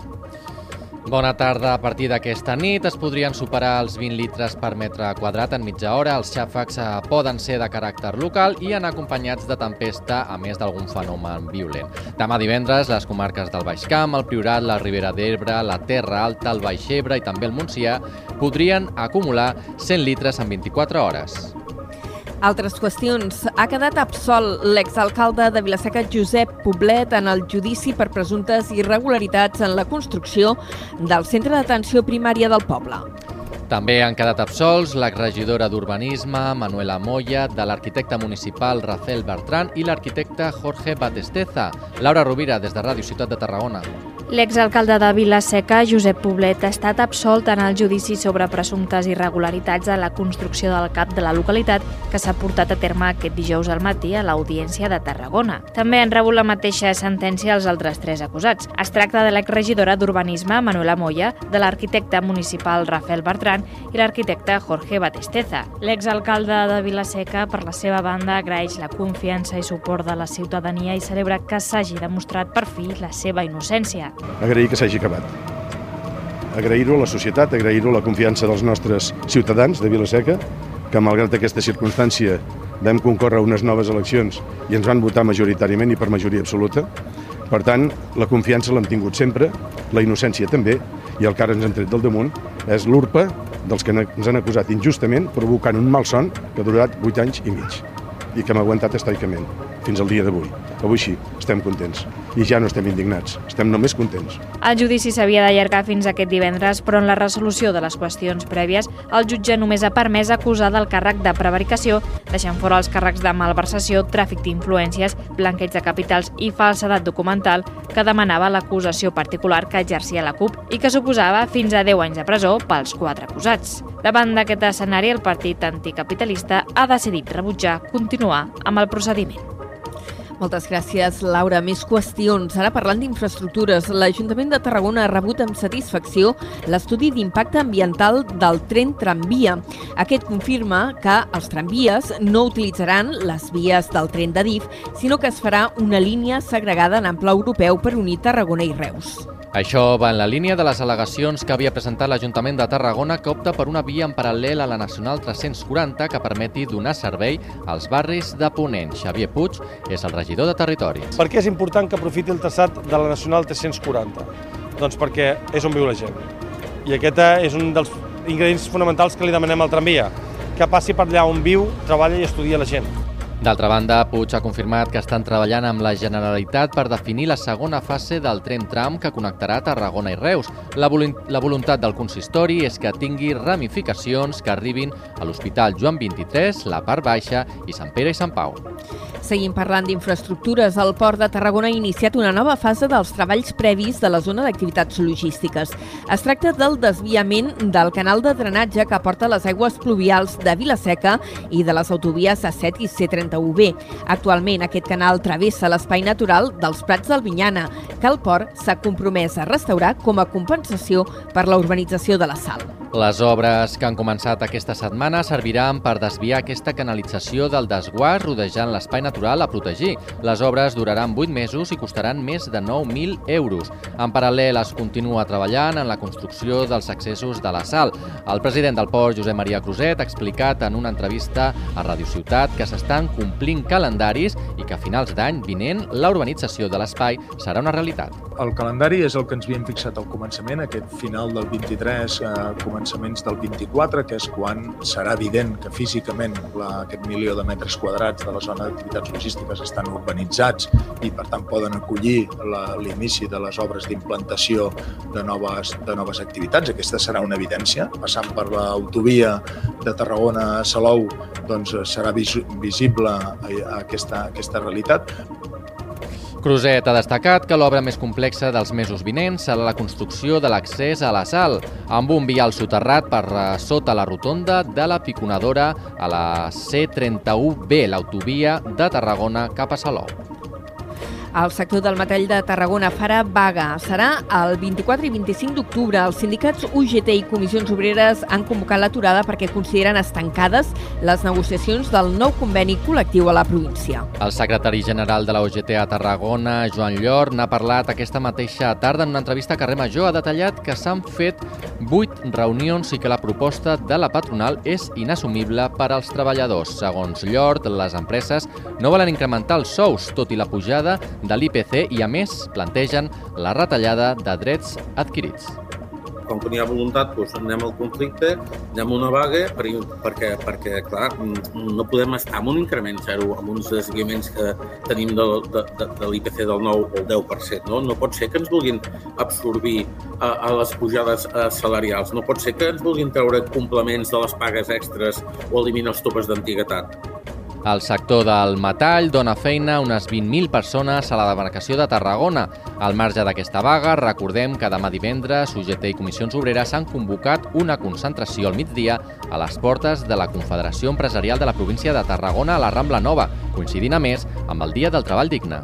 Bona tarda. A partir d'aquesta nit es podrien superar els 20 litres per metre quadrat en mitja hora. Els xàfecs eh, poden ser de caràcter local i anar acompanyats de tempesta, a més d'algun fenomen violent. Demà divendres, les comarques del Baix Camp, el Priorat, la Ribera d'Ebre, la Terra Alta, el Baix Ebre i també el Montsià podrien acumular 100 litres en 24 hores. Altres qüestions. Ha quedat absolt l'exalcalde de Vilaseca Josep Poblet en el judici per presumptes irregularitats en la construcció del centre d'atenció primària del poble. També han quedat absolts l'exregidora d'Urbanisme, Manuela Moya, de l'arquitecte municipal Rafael Bertran i l'arquitecte Jorge Batesteza. Laura Rovira, des de Ràdio Ciutat de Tarragona. L'exalcalde de Vilaseca, Josep Poblet, ha estat absolt en el judici sobre presumptes irregularitats a la construcció del CAP de la localitat que s'ha portat a terme aquest dijous al matí a l'Audiència de Tarragona. També han rebut la mateixa sentència els altres tres acusats. Es tracta de l'exregidora d'Urbanisme, Manuela Moya, de l'arquitecte municipal Rafael Bertran i l'arquitecte Jorge Batesteza. L'exalcalde de Vilaseca, per la seva banda, agraeix la confiança i suport de la ciutadania i celebra que s'hagi demostrat per fi la seva innocència agrair que s'hagi acabat. Agrair-ho a la societat, agrair-ho a la confiança dels nostres ciutadans de Vilaseca, que malgrat aquesta circumstància vam concórrer a unes noves eleccions i ens van votar majoritàriament i per majoria absoluta. Per tant, la confiança l'hem tingut sempre, la innocència també, i el que ara ens han tret del damunt és l'urpa dels que ens han acusat injustament provocant un mal son que ha durat 8 anys i mig i que hem aguantat estoicament fins al dia d'avui. Avui sí, estem contents. I ja no estem indignats, estem només contents. El judici s'havia d'allargar fins aquest divendres, però en la resolució de les qüestions prèvies, el jutge només ha permès acusar del càrrec de prevaricació, deixant fora els càrrecs de malversació, tràfic d'influències, blanqueig de capitals i falsedat documental que demanava l'acusació particular que exercia la CUP i que suposava fins a 10 anys de presó pels quatre acusats. Davant d'aquest escenari, el partit anticapitalista ha decidit rebutjar continuar amb el procediment. Moltes gràcies, Laura. Més qüestions. Ara parlant d'infraestructures, l'Ajuntament de Tarragona ha rebut amb satisfacció l'estudi d'impacte ambiental del tren tramvia. Aquest confirma que els tramvies no utilitzaran les vies del tren de DIF, sinó que es farà una línia segregada en ample europeu per unir Tarragona i Reus. Això va en la línia de les al·legacions que havia presentat l'Ajuntament de Tarragona que opta per una via en paral·lel a la Nacional 340 que permeti donar servei als barris de Ponent. Xavier Puig és el regidor de Territori. Per què és important que aprofiti el traçat de la Nacional 340? Doncs perquè és on viu la gent. I aquest és un dels ingredients fonamentals que li demanem al tramvia, que passi per allà on viu, treballa i estudia la gent. D'altra banda, Puig ha confirmat que estan treballant amb la Generalitat per definir la segona fase del tren tram que connectarà Tarragona i Reus. La, la voluntat del consistori és que tingui ramificacions que arribin a l'Hospital Joan 23, la Part Baixa i Sant Pere i Sant Pau. Seguim parlant d'infraestructures. El Port de Tarragona ha iniciat una nova fase dels treballs previs de la zona d'activitats logístiques. Es tracta del desviament del canal de drenatge que porta les aigües pluvials de Vilaseca i de les autovies A7 i C32 141B. Actualment aquest canal travessa l'espai natural dels Prats d'Albinyana, que el port s'ha compromès a restaurar com a compensació per la urbanització de la Sal. Les obres que han començat aquesta setmana serviran per desviar aquesta canalització del desguàs rodejant l'espai natural a protegir. Les obres duraran 8 mesos i costaran més de 9.000 euros. En paral·lel es continua treballant en la construcció dels accessos de la sal. El president del port, Josep Maria Cruzet, ha explicat en una entrevista a Radio Ciutat que s'estan complint calendaris i que a finals d'any vinent la urbanització de l'espai serà una realitat. El calendari és el que ens havíem fixat al començament, aquest final del 23, eh, començaments del 24, que és quan serà evident que físicament la, aquest milió de metres quadrats de la zona d'activitats logístiques estan urbanitzats i per tant poden acollir l'inici de les obres d'implantació de noves, de noves activitats. Aquesta serà una evidència. Passant per l'autovia de Tarragona a Salou doncs, serà vis visible aquesta, aquesta realitat. Cruzet ha destacat que l'obra més complexa dels mesos vinents serà la construcció de l'accés a la sal, amb un vial soterrat per sota la rotonda de la piconadora a la C31B, l'autovia de Tarragona cap a Salou. El sector del metall de Tarragona farà vaga. Serà el 24 i 25 d'octubre. Els sindicats UGT i comissions obreres han convocat l'aturada perquè consideren estancades les negociacions del nou conveni col·lectiu a la província. El secretari general de la UGT a Tarragona, Joan Llor, n'ha parlat aquesta mateixa tarda en una entrevista a Carrer Major. Ha detallat que s'han fet vuit reunions i que la proposta de la patronal és inassumible per als treballadors. Segons Llor, les empreses no volen incrementar els sous, tot i la pujada de l'IPC i, a més, plantegen la retallada de drets adquirits com que n'hi ha voluntat, doncs anem al conflicte, anem a una vaga, perquè, perquè clar, no podem estar amb un increment zero, amb uns seguiments que tenim de, de, de, de l'IPC del 9 o el 10%. No? no pot ser que ens vulguin absorbir a, a les pujades a, salarials, no pot ser que ens vulguin treure complements de les pagues extres o eliminar els topes d'antiguitat. El sector del metall dona feina a unes 20.000 persones a la demarcació de Tarragona. Al marge d'aquesta vaga, recordem que demà divendres UGT i Comissions Obreres han convocat una concentració al migdia a les portes de la Confederació Empresarial de la província de Tarragona a la Rambla Nova, coincidint a més amb el Dia del Treball Digne.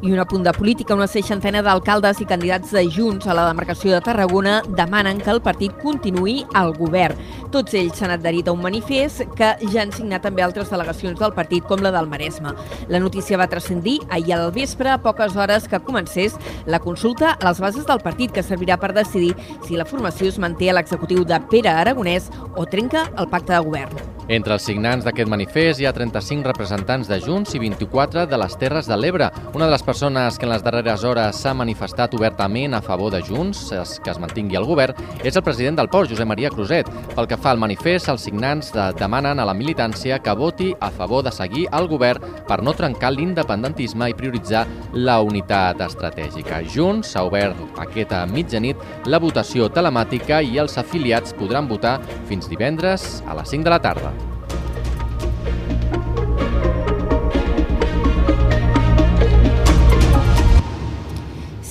I un apunt de política, una seixantena d'alcaldes i candidats de Junts a la demarcació de Tarragona demanen que el partit continuï al govern. Tots ells s'han adherit a un manifest que ja han signat també altres delegacions del partit, com la del Maresme. La notícia va transcendir ahir al vespre, a poques hores que comencés la consulta a les bases del partit, que servirà per decidir si la formació es manté a l'executiu de Pere Aragonès o trenca el pacte de govern. Entre els signants d'aquest manifest hi ha 35 representants de Junts i 24 de les Terres de l'Ebre. Una de les persones que en les darreres hores s'ha manifestat obertament a favor de Junts, que es mantingui el govern, és el president del port, Josep Maria Cruzet. Pel que fa al manifest, els signants de, demanen a la militància que voti a favor de seguir el govern per no trencar l'independentisme i prioritzar la unitat estratègica. Junts s'ha obert aquesta mitjanit la votació telemàtica i els afiliats podran votar fins divendres a les 5 de la tarda.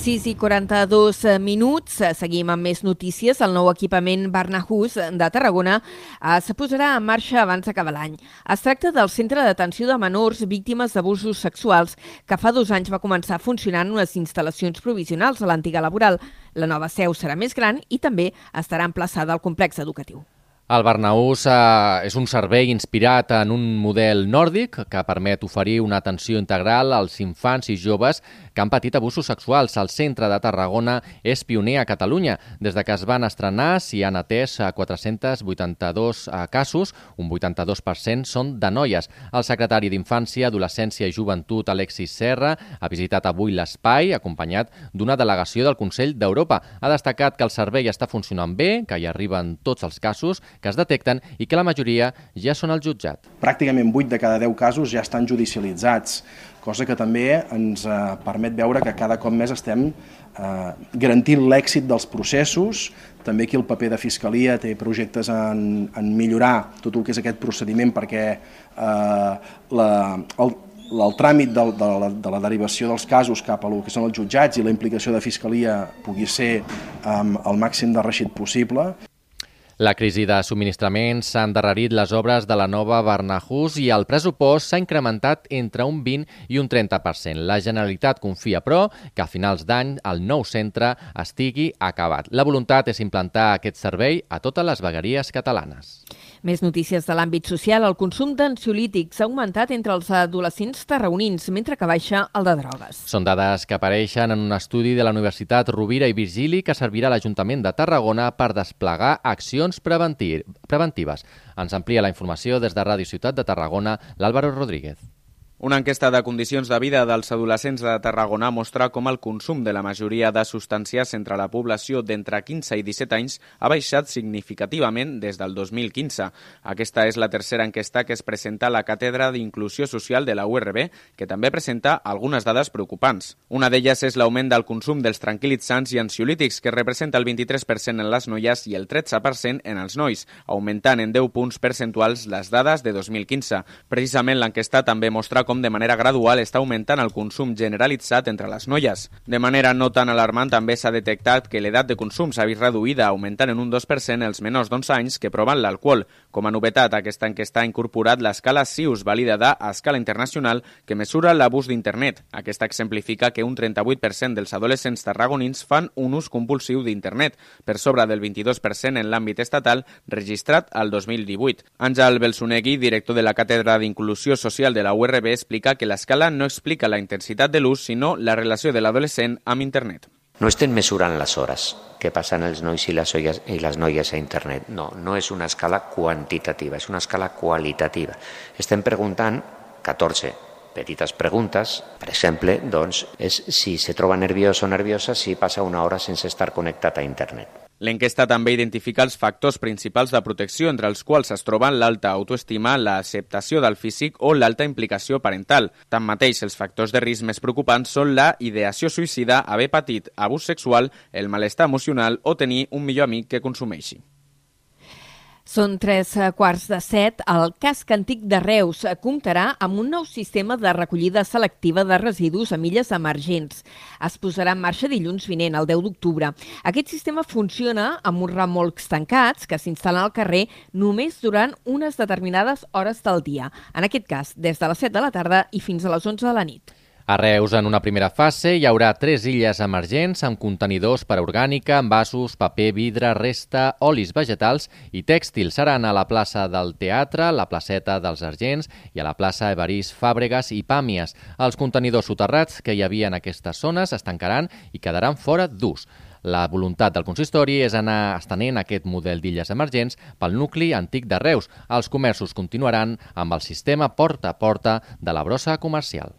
6 i 42 minuts. Seguim amb més notícies. El nou equipament Barnahus de Tarragona eh, se posarà en marxa abans d'acabar l'any. Es tracta del Centre d'Atenció de Menors Víctimes d'Abusos Sexuals, que fa dos anys va començar a funcionar en unes instal·lacions provisionals a l'antiga laboral. La nova seu serà més gran i també estarà emplaçada al complex educatiu. El Barnaús eh, és un servei inspirat en un model nòrdic que permet oferir una atenció integral als infants i joves que han patit abusos sexuals. El centre de Tarragona és pioner a Catalunya. Des de que es van estrenar s'hi han atès 482 eh, casos, un 82% són de noies. El secretari d'Infància, Adolescència i Joventut, Alexis Serra, ha visitat avui l'espai acompanyat d'una delegació del Consell d'Europa. Ha destacat que el servei està funcionant bé, que hi arriben tots els casos que es detecten i que la majoria ja són al jutjat. Pràcticament 8 de cada 10 casos ja estan judicialitzats, cosa que també ens eh, permet veure que cada cop més estem eh, garantint l'èxit dels processos, també aquí el paper de Fiscalia té projectes en, en millorar tot el que és aquest procediment perquè eh, la, el, el tràmit de, de, la, de la derivació dels casos cap a lo que són els jutjats i la implicació de Fiscalia pugui ser amb el màxim de reixit possible. La crisi de subministraments s'ha endarrerit les obres de la nova Barnahus i el pressupost s'ha incrementat entre un 20 i un 30%. La Generalitat confia, però, que a finals d'any el nou centre estigui acabat. La voluntat és implantar aquest servei a totes les vegueries catalanes. Més notícies de l'àmbit social. El consum d'ansiolítics ha augmentat entre els adolescents tarragonins, mentre que baixa el de drogues. Són dades que apareixen en un estudi de la Universitat Rovira i Virgili que servirà a l'Ajuntament de Tarragona per desplegar accions preventives. Ens amplia la informació des de Ràdio Ciutat de Tarragona l'Àlvaro Rodríguez. Una enquesta de condicions de vida dels adolescents de Tarragona mostra com el consum de la majoria de substàncies entre la població d'entre 15 i 17 anys ha baixat significativament des del 2015. Aquesta és la tercera enquesta que es presenta a la Càtedra d'Inclusió Social de la URB, que també presenta algunes dades preocupants. Una d'elles és l'augment del consum dels tranquil·litzants i ansiolítics, que representa el 23% en les noies i el 13% en els nois, augmentant en 10 punts percentuals les dades de 2015. Precisament l'enquesta també mostra com de manera gradual està augmentant el consum generalitzat entre les noies. De manera no tan alarmant també s'ha detectat que l'edat de consum s'ha vist reduïda augmentant en un 2% els menors d'11 anys que proven l'alcohol. Com a novetat, aquesta enquesta ha incorporat l'escala SIUS validada a escala internacional que mesura l'abús d'internet. Aquesta exemplifica que un 38% dels adolescents tarragonins fan un ús compulsiu d'internet, per sobre del 22% en l'àmbit estatal registrat al 2018. Àngel Belsonegui, director de la Càtedra d'Inclusió Social de la URB, explica que l'escala no explica la intensitat de l'ús, sinó la relació de l'adolescent amb internet. No estem mesurant les hores que passen els nois i les, olles, i les noies a internet. No, no és una escala quantitativa, és una escala qualitativa. Estem preguntant 14 petites preguntes. Per exemple, doncs, és si se troba nerviós o nerviosa si passa una hora sense estar connectat a internet. L'enquesta també identifica els factors principals de protecció, entre els quals es troben l'alta autoestima, l'acceptació del físic o l'alta implicació parental. Tanmateix, els factors de risc més preocupants són la ideació suïcida, haver patit abús sexual, el malestar emocional o tenir un millor amic que consumeixi. Són tres eh, quarts de set. El casc antic de Reus comptarà amb un nou sistema de recollida selectiva de residus a milles emergents. Es posarà en marxa dilluns vinent, el 10 d'octubre. Aquest sistema funciona amb uns remolcs tancats que s'instal·len al carrer només durant unes determinades hores del dia. En aquest cas, des de les 7 de la tarda i fins a les 11 de la nit. A Reus, en una primera fase, hi haurà tres illes emergents amb contenidors per a orgànica, envasos, paper, vidre, resta, olis vegetals i tèxtils. Seran a la plaça del Teatre, la placeta dels Argents i a la plaça Evarís Fàbregas i Pàmies. Els contenidors soterrats que hi havia en aquestes zones es tancaran i quedaran fora d'ús. La voluntat del consistori és anar estenent aquest model d'illes emergents pel nucli antic de Reus. Els comerços continuaran amb el sistema porta a porta de la brossa comercial.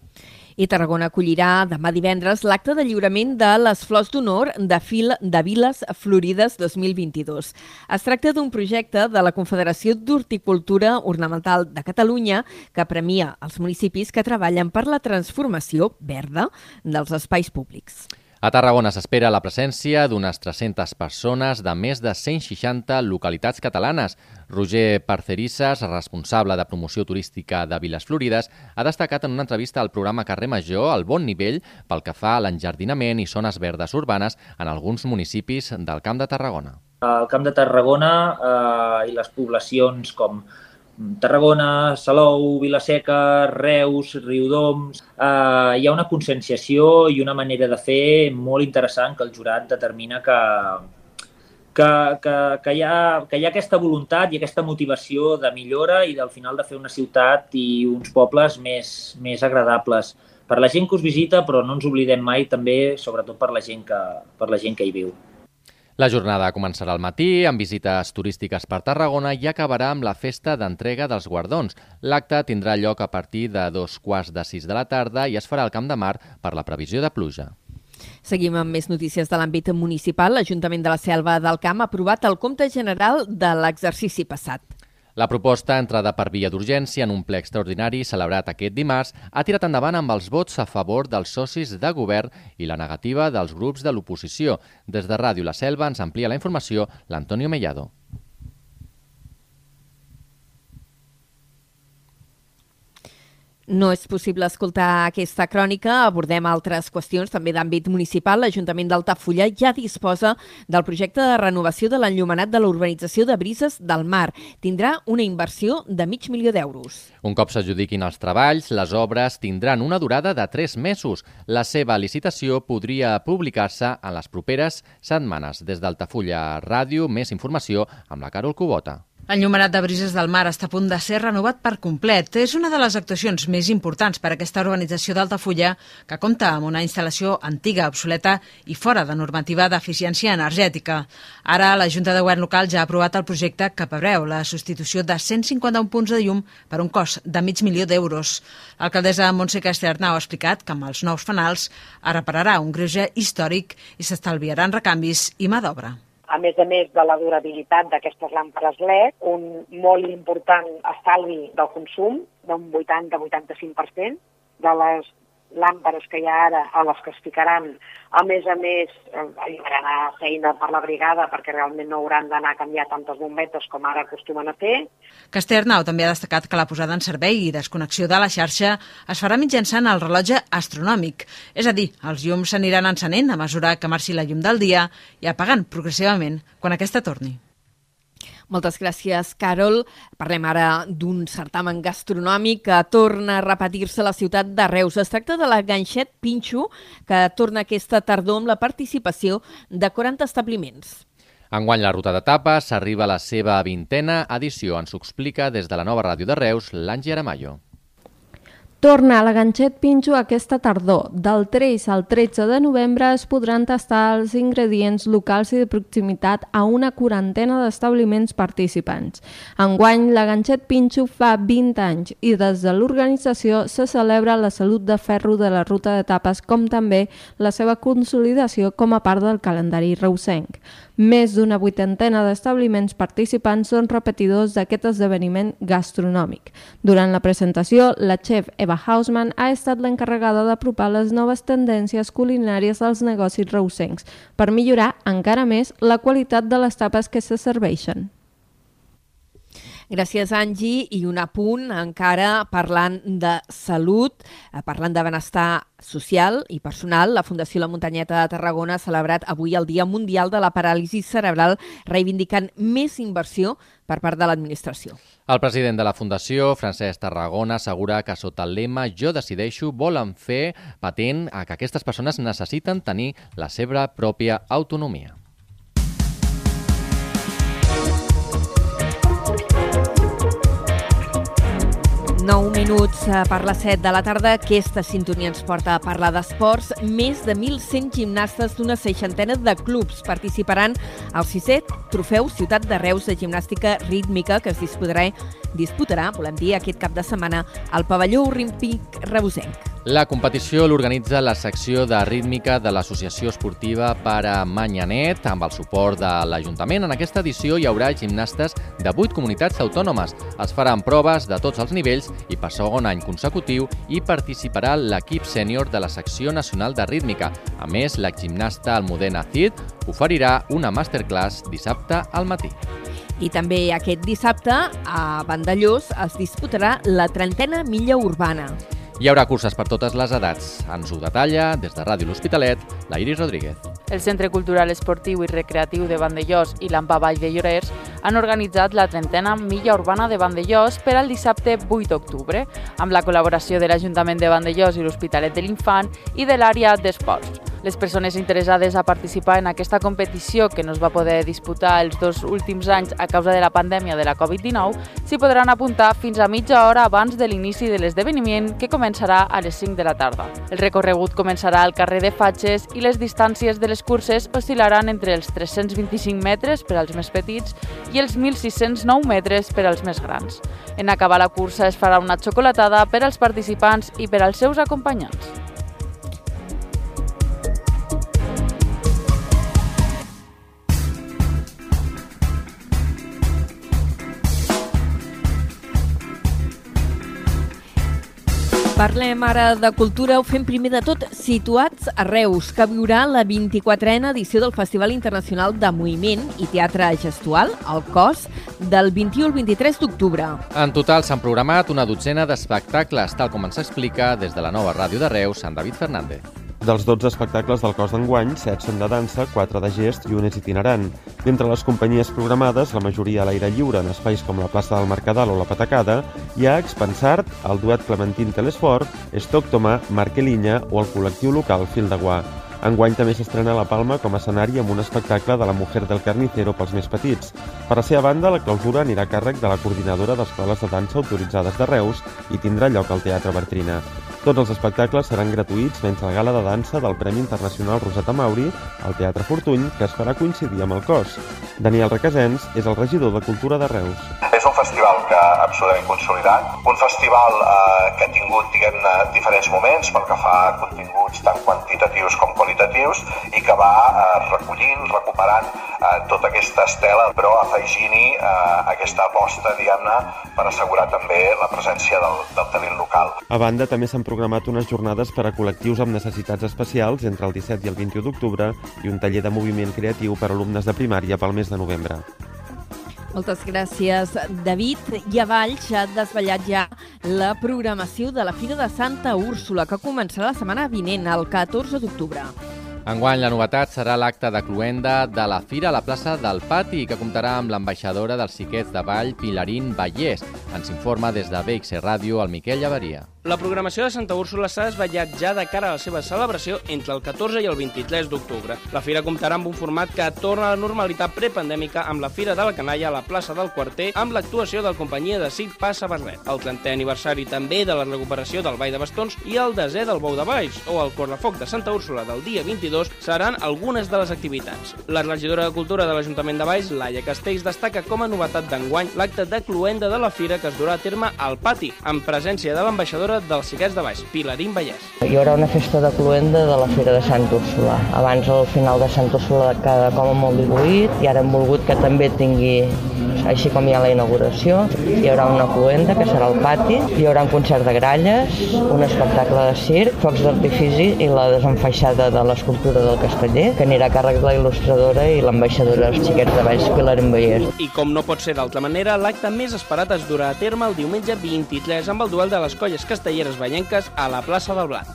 I Tarragona acollirà demà divendres l'acte de lliurament de les Flors d'Honor de Fil de Viles Florides 2022. Es tracta d'un projecte de la Confederació d'Horticultura Ornamental de Catalunya que premia els municipis que treballen per la transformació verda dels espais públics. A Tarragona s'espera la presència d'unes 300 persones de més de 160 localitats catalanes. Roger Parcerisses, responsable de promoció turística de Viles Florides, ha destacat en una entrevista al programa Carrer Major el bon nivell pel que fa a l'enjardinament i zones verdes urbanes en alguns municipis del Camp de Tarragona. El Camp de Tarragona eh, i les poblacions com Tarragona, Salou, Vilaseca, Reus, Riudoms... Eh, hi ha una conscienciació i una manera de fer molt interessant que el jurat determina que, que, que, que, hi ha, que hi ha aquesta voluntat i aquesta motivació de millora i del final de fer una ciutat i uns pobles més, més agradables per la gent que us visita, però no ens oblidem mai també, sobretot per la gent que, per la gent que hi viu. La jornada començarà al matí amb visites turístiques per Tarragona i acabarà amb la festa d'entrega dels guardons. L'acte tindrà lloc a partir de dos quarts de sis de la tarda i es farà al Camp de Mar per la previsió de pluja. Seguim amb més notícies de l'àmbit municipal. L'Ajuntament de la Selva del Camp ha aprovat el compte general de l'exercici passat. La proposta, entrada per via d'urgència en un ple extraordinari celebrat aquest dimarts, ha tirat endavant amb els vots a favor dels socis de govern i la negativa dels grups de l'oposició. Des de Ràdio La Selva ens amplia la informació l'Antonio Mellado. No és possible escoltar aquesta crònica, abordem altres qüestions també d'àmbit municipal. L'Ajuntament d'Altafulla ja disposa del projecte de renovació de l'enllumenat de la urbanització de Brises del Mar. Tindrà una inversió de mig milió d'euros. Un cop s'adjudiquin els treballs, les obres tindran una durada de 3 mesos. La seva licitació podria publicar-se en les properes setmanes. Des d'Altafulla Ràdio, més informació amb la Carol Cubota. L'enllumenat de Brises del Mar està a punt de ser renovat per complet. És una de les actuacions més importants per a aquesta urbanització d'Altafulla, que compta amb una instal·lació antiga, obsoleta i fora de normativa d'eficiència energètica. Ara, la Junta de Govern local ja ha aprovat el projecte que prebreu la substitució de 151 punts de llum per un cost de mig milió d'euros. L'alcaldessa Montse Casternau ha explicat que amb els nous fanals es repararà un greuge històric i s'estalviaran recanvis i mà d'obra a més a més de la durabilitat d'aquestes làmpades LED, un molt important estalvi del consum d'un 80-85% de les làmpades que hi ha ara, a les que es ficaran, a més a més, alliberaran feina per la brigada perquè realment no hauran d'anar a canviar tantes bombetes com ara acostumen a fer. Casternau també ha destacat que la posada en servei i desconnexió de la xarxa es farà mitjançant el rellotge astronòmic, és a dir, els llums s'aniran encenent a mesura que marxi la llum del dia i apagant progressivament quan aquesta torni. Moltes gràcies, Carol. Parlem ara d'un certamen gastronòmic que torna a repetir-se a la ciutat de Reus. Es tracta de la Ganxet Pinxo, que torna aquesta tardor amb la participació de 40 establiments. Enguany la ruta d'etapes s'arriba a la seva vintena edició. Ens ho explica des de la nova ràdio de Reus, l'Angi Aramayo. Torna a la Ganxet Pinxo aquesta tardor. Del 3 al 13 de novembre es podran tastar els ingredients locals i de proximitat a una quarantena d'establiments participants. Enguany, la Ganxet Pinxo fa 20 anys i des de l'organització se celebra la salut de ferro de la ruta d'etapes com també la seva consolidació com a part del calendari reusenc. Més d'una vuitantena d'establiments participants són repetidors d'aquest esdeveniment gastronòmic. Durant la presentació, la xef Eva Hausman ha estat l'encarregada d'apropar les noves tendències culinàries dels negocis reusencs per millorar encara més la qualitat de les tapes que se serveixen. Gràcies, Angi. I un apunt encara parlant de salut, eh, parlant de benestar social i personal. La Fundació La Muntanyeta de Tarragona ha celebrat avui el Dia Mundial de la Paràlisi Cerebral, reivindicant més inversió per part de l'administració. El president de la Fundació, Francesc Tarragona, assegura que sota el lema Jo decideixo volen fer patent a que aquestes persones necessiten tenir la seva pròpia autonomia. 9 minuts eh, per les 7 de la tarda. Aquesta sintonia ens porta a parlar d'esports. Més de 1.100 gimnastes d'una seixantena de clubs participaran al sisè Trofeu Ciutat de Reus de Gimnàstica Rítmica que es disputarà, disputarà volem dir, aquest cap de setmana al pavelló olímpic reusenc. La competició l'organitza la secció de rítmica de l'Associació Esportiva per a Manyanet amb el suport de l'Ajuntament. En aquesta edició hi haurà gimnastes de 8 comunitats autònomes. Es faran proves de tots els nivells i per segon any consecutiu hi participarà l'equip sènior de la secció nacional de rítmica. A més, l'exgimnasta Almudena Cid oferirà una masterclass dissabte al matí. I també aquest dissabte a Vandellós es disputarà la trentena milla urbana. Hi haurà curses per totes les edats. Ens ho detalla, des de Ràdio L'Hospitalet, la Iris Rodríguez. El Centre Cultural Esportiu i Recreatiu de Vandellós i l'AMPA Vall de Llorers han organitzat la trentena Milla Urbana de Vandellós per al dissabte 8 d'octubre, amb la col·laboració de l'Ajuntament de Vandellós i l'Hospitalet de l'Infant i de l'àrea d'esports. Les persones interessades a participar en aquesta competició, que no es va poder disputar els dos últims anys a causa de la pandèmia de la Covid-19, s'hi podran apuntar fins a mitja hora abans de l'inici de l'esdeveniment, que començarà a les 5 de la tarda. El recorregut començarà al carrer de Fatxes i les distàncies de les curses oscil·laran entre els 325 metres per als més petits i els 1.609 metres per als més grans. En acabar la cursa es farà una xocolatada per als participants i per als seus acompanyants. Parlem ara de cultura, ho fem primer de tot situats a Reus, que viurà la 24a edició del Festival Internacional de Moviment i Teatre Gestual, el COS, del 21 al 23 d'octubre. En total s'han programat una dotzena d'espectacles, tal com ens explica des de la nova ràdio de Reus, Sant David Fernández. Dels 12 espectacles del cos d'enguany, 7 són de dansa, 4 de gest i un és itinerant. D'entre les companyies programades, la majoria a l'aire lliure en espais com la plaça del Mercadal o la Patacada, hi ha Expensart, el duet Clementín Telesfort, Estoctoma, Marquelinya o el col·lectiu local Fil de Guà. Enguany també s'estrena La Palma com a escenari amb un espectacle de la Mujer del Carnicero pels més petits. Per la seva banda, la clausura anirà a càrrec de la coordinadora d'escoles de dansa autoritzades de Reus i tindrà lloc al Teatre Bertrina. Tots els espectacles seran gratuïts menys la gala de dansa del Premi Internacional Roseta Mauri al Teatre Fortuny, que es farà coincidir amb el cos. Daniel Requesens és el regidor de Cultura de Reus. És un festival que absolutament consolidat, un festival eh, que ha tingut diguem diferents moments pel que fa a continguts tant quantitatius com qualitatius i que va eh, recollint, recuperant eh, tota aquesta estela, però afegint-hi eh, aquesta aposta, diguem-ne, per assegurar també la presència del, del talent local. A banda, també s'han programat unes jornades per a col·lectius amb necessitats especials entre el 17 i el 21 d'octubre i un taller de moviment creatiu per a alumnes de primària pel mes de novembre. Moltes gràcies, David. I a Valls ha desvetllat ja la programació de la Fira de Santa Úrsula, que començarà la setmana vinent, el 14 d'octubre. Enguany la novetat serà l'acte de cluenda de la Fira a la plaça del Pati, que comptarà amb l'ambaixadora dels xiquets de Vall, Pilarín Vallès. Ens informa des de BXC Ràdio el Miquel Llavaria. La programació de Santa Úrsula s'ha desvetllat ja de cara a la seva celebració entre el 14 i el 23 d'octubre. La fira comptarà amb un format que torna a la normalitat prepandèmica amb la Fira de la Canalla a la plaça del Quarter amb l'actuació de la companyia de Cic Passa Barret, el 30è aniversari també de la recuperació del Ball de Bastons i el desè del Bou de Baix o el Correfoc de Santa Úrsula del dia 22 seran algunes de les activitats. La regidora de Cultura de l'Ajuntament de Baix, Laia Castells, destaca com a novetat d'enguany l'acte de cluenda de la fira que es durà a terme al pati, en presència de l'ambaixadora dels Xiquets de Baix, Pilarín Vallès. Hi haurà una festa de cluenda de la Fira de Sant Úrsula. Abans el final de Sant Úrsula cada com molt diluït i ara hem volgut que també tingui, així com hi ha la inauguració, hi haurà una cluenda que serà al pati, hi haurà un concert de gralles, un espectacle de circ, focs d'artifici i la desenfaixada de l'escultura del casteller, que anirà a càrrec de la il·lustradora i l'ambaixadora dels Xiquets de Baix, Pilarín Vallès. I com no pot ser d'altra manera, l'acte més esperat es durà a terme el diumenge 23 amb el duel de les colles castelleres ballenques a la plaça del Blat.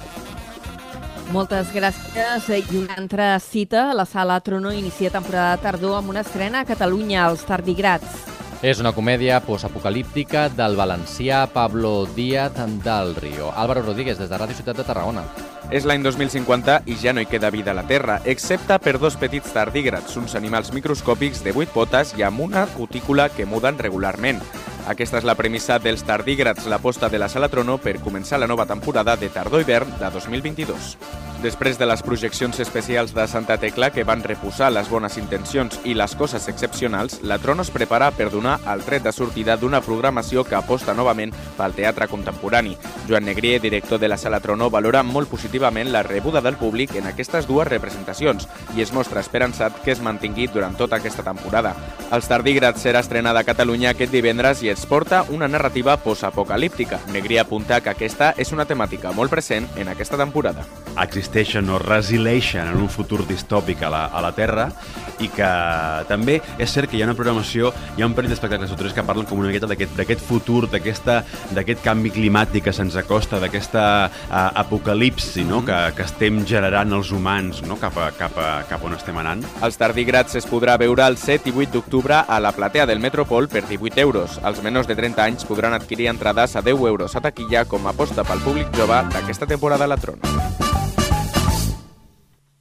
Moltes gràcies. I una altra cita, la Sala Trono inicia temporada de tardor amb una estrena a Catalunya, als Tardigrats. És una comèdia postapocalíptica del valencià Pablo Díaz del Río. Álvaro Rodríguez, des de Ràdio Ciutat de Tarragona. És l'any 2050 i ja no hi queda vida a la Terra, excepte per dos petits tardígrads, uns animals microscòpics de 8 potes i amb una cutícula que muden regularment. Aquesta és la premissa dels tardígrads, l'aposta de la Sala Trono per començar la nova temporada de tardor-hivern de 2022. Després de les projeccions especials de Santa Tecla que van reposar les bones intencions i les coses excepcionals, la Trono es prepara per donar el tret de sortida d'una programació que aposta novament pel teatre contemporani. Joan Negrier, director de la Sala Trono, valora molt positivament la rebuda del públic en aquestes dues representacions i es mostra esperançat que es mantingui durant tota aquesta temporada. Els tardígrads serà estrenada a Catalunya aquest divendres i es porta una narrativa postapocalíptica. Negrier apunta que aquesta és una temàtica molt present en aquesta temporada. Existeixen o resileixen en un futur distòpic a la, a la Terra i que també és cert que hi ha una programació, hi ha un parell d'espectacles tres que parlen com una miqueta d'aquest futur, d'aquest canvi climàtic que se'ns acosta, d'aquesta uh, apocalipsi no? que, que estem generant els humans no? cap, a, cap, a, cap on estem anant. Els tardígrads es podrà veure el 7 i 8 d'octubre a la platea del Metropol per 18 euros. Els menors de 30 anys podran adquirir entrades a 10 euros a taquilla com a aposta pel públic jove d'aquesta temporada a la Trona.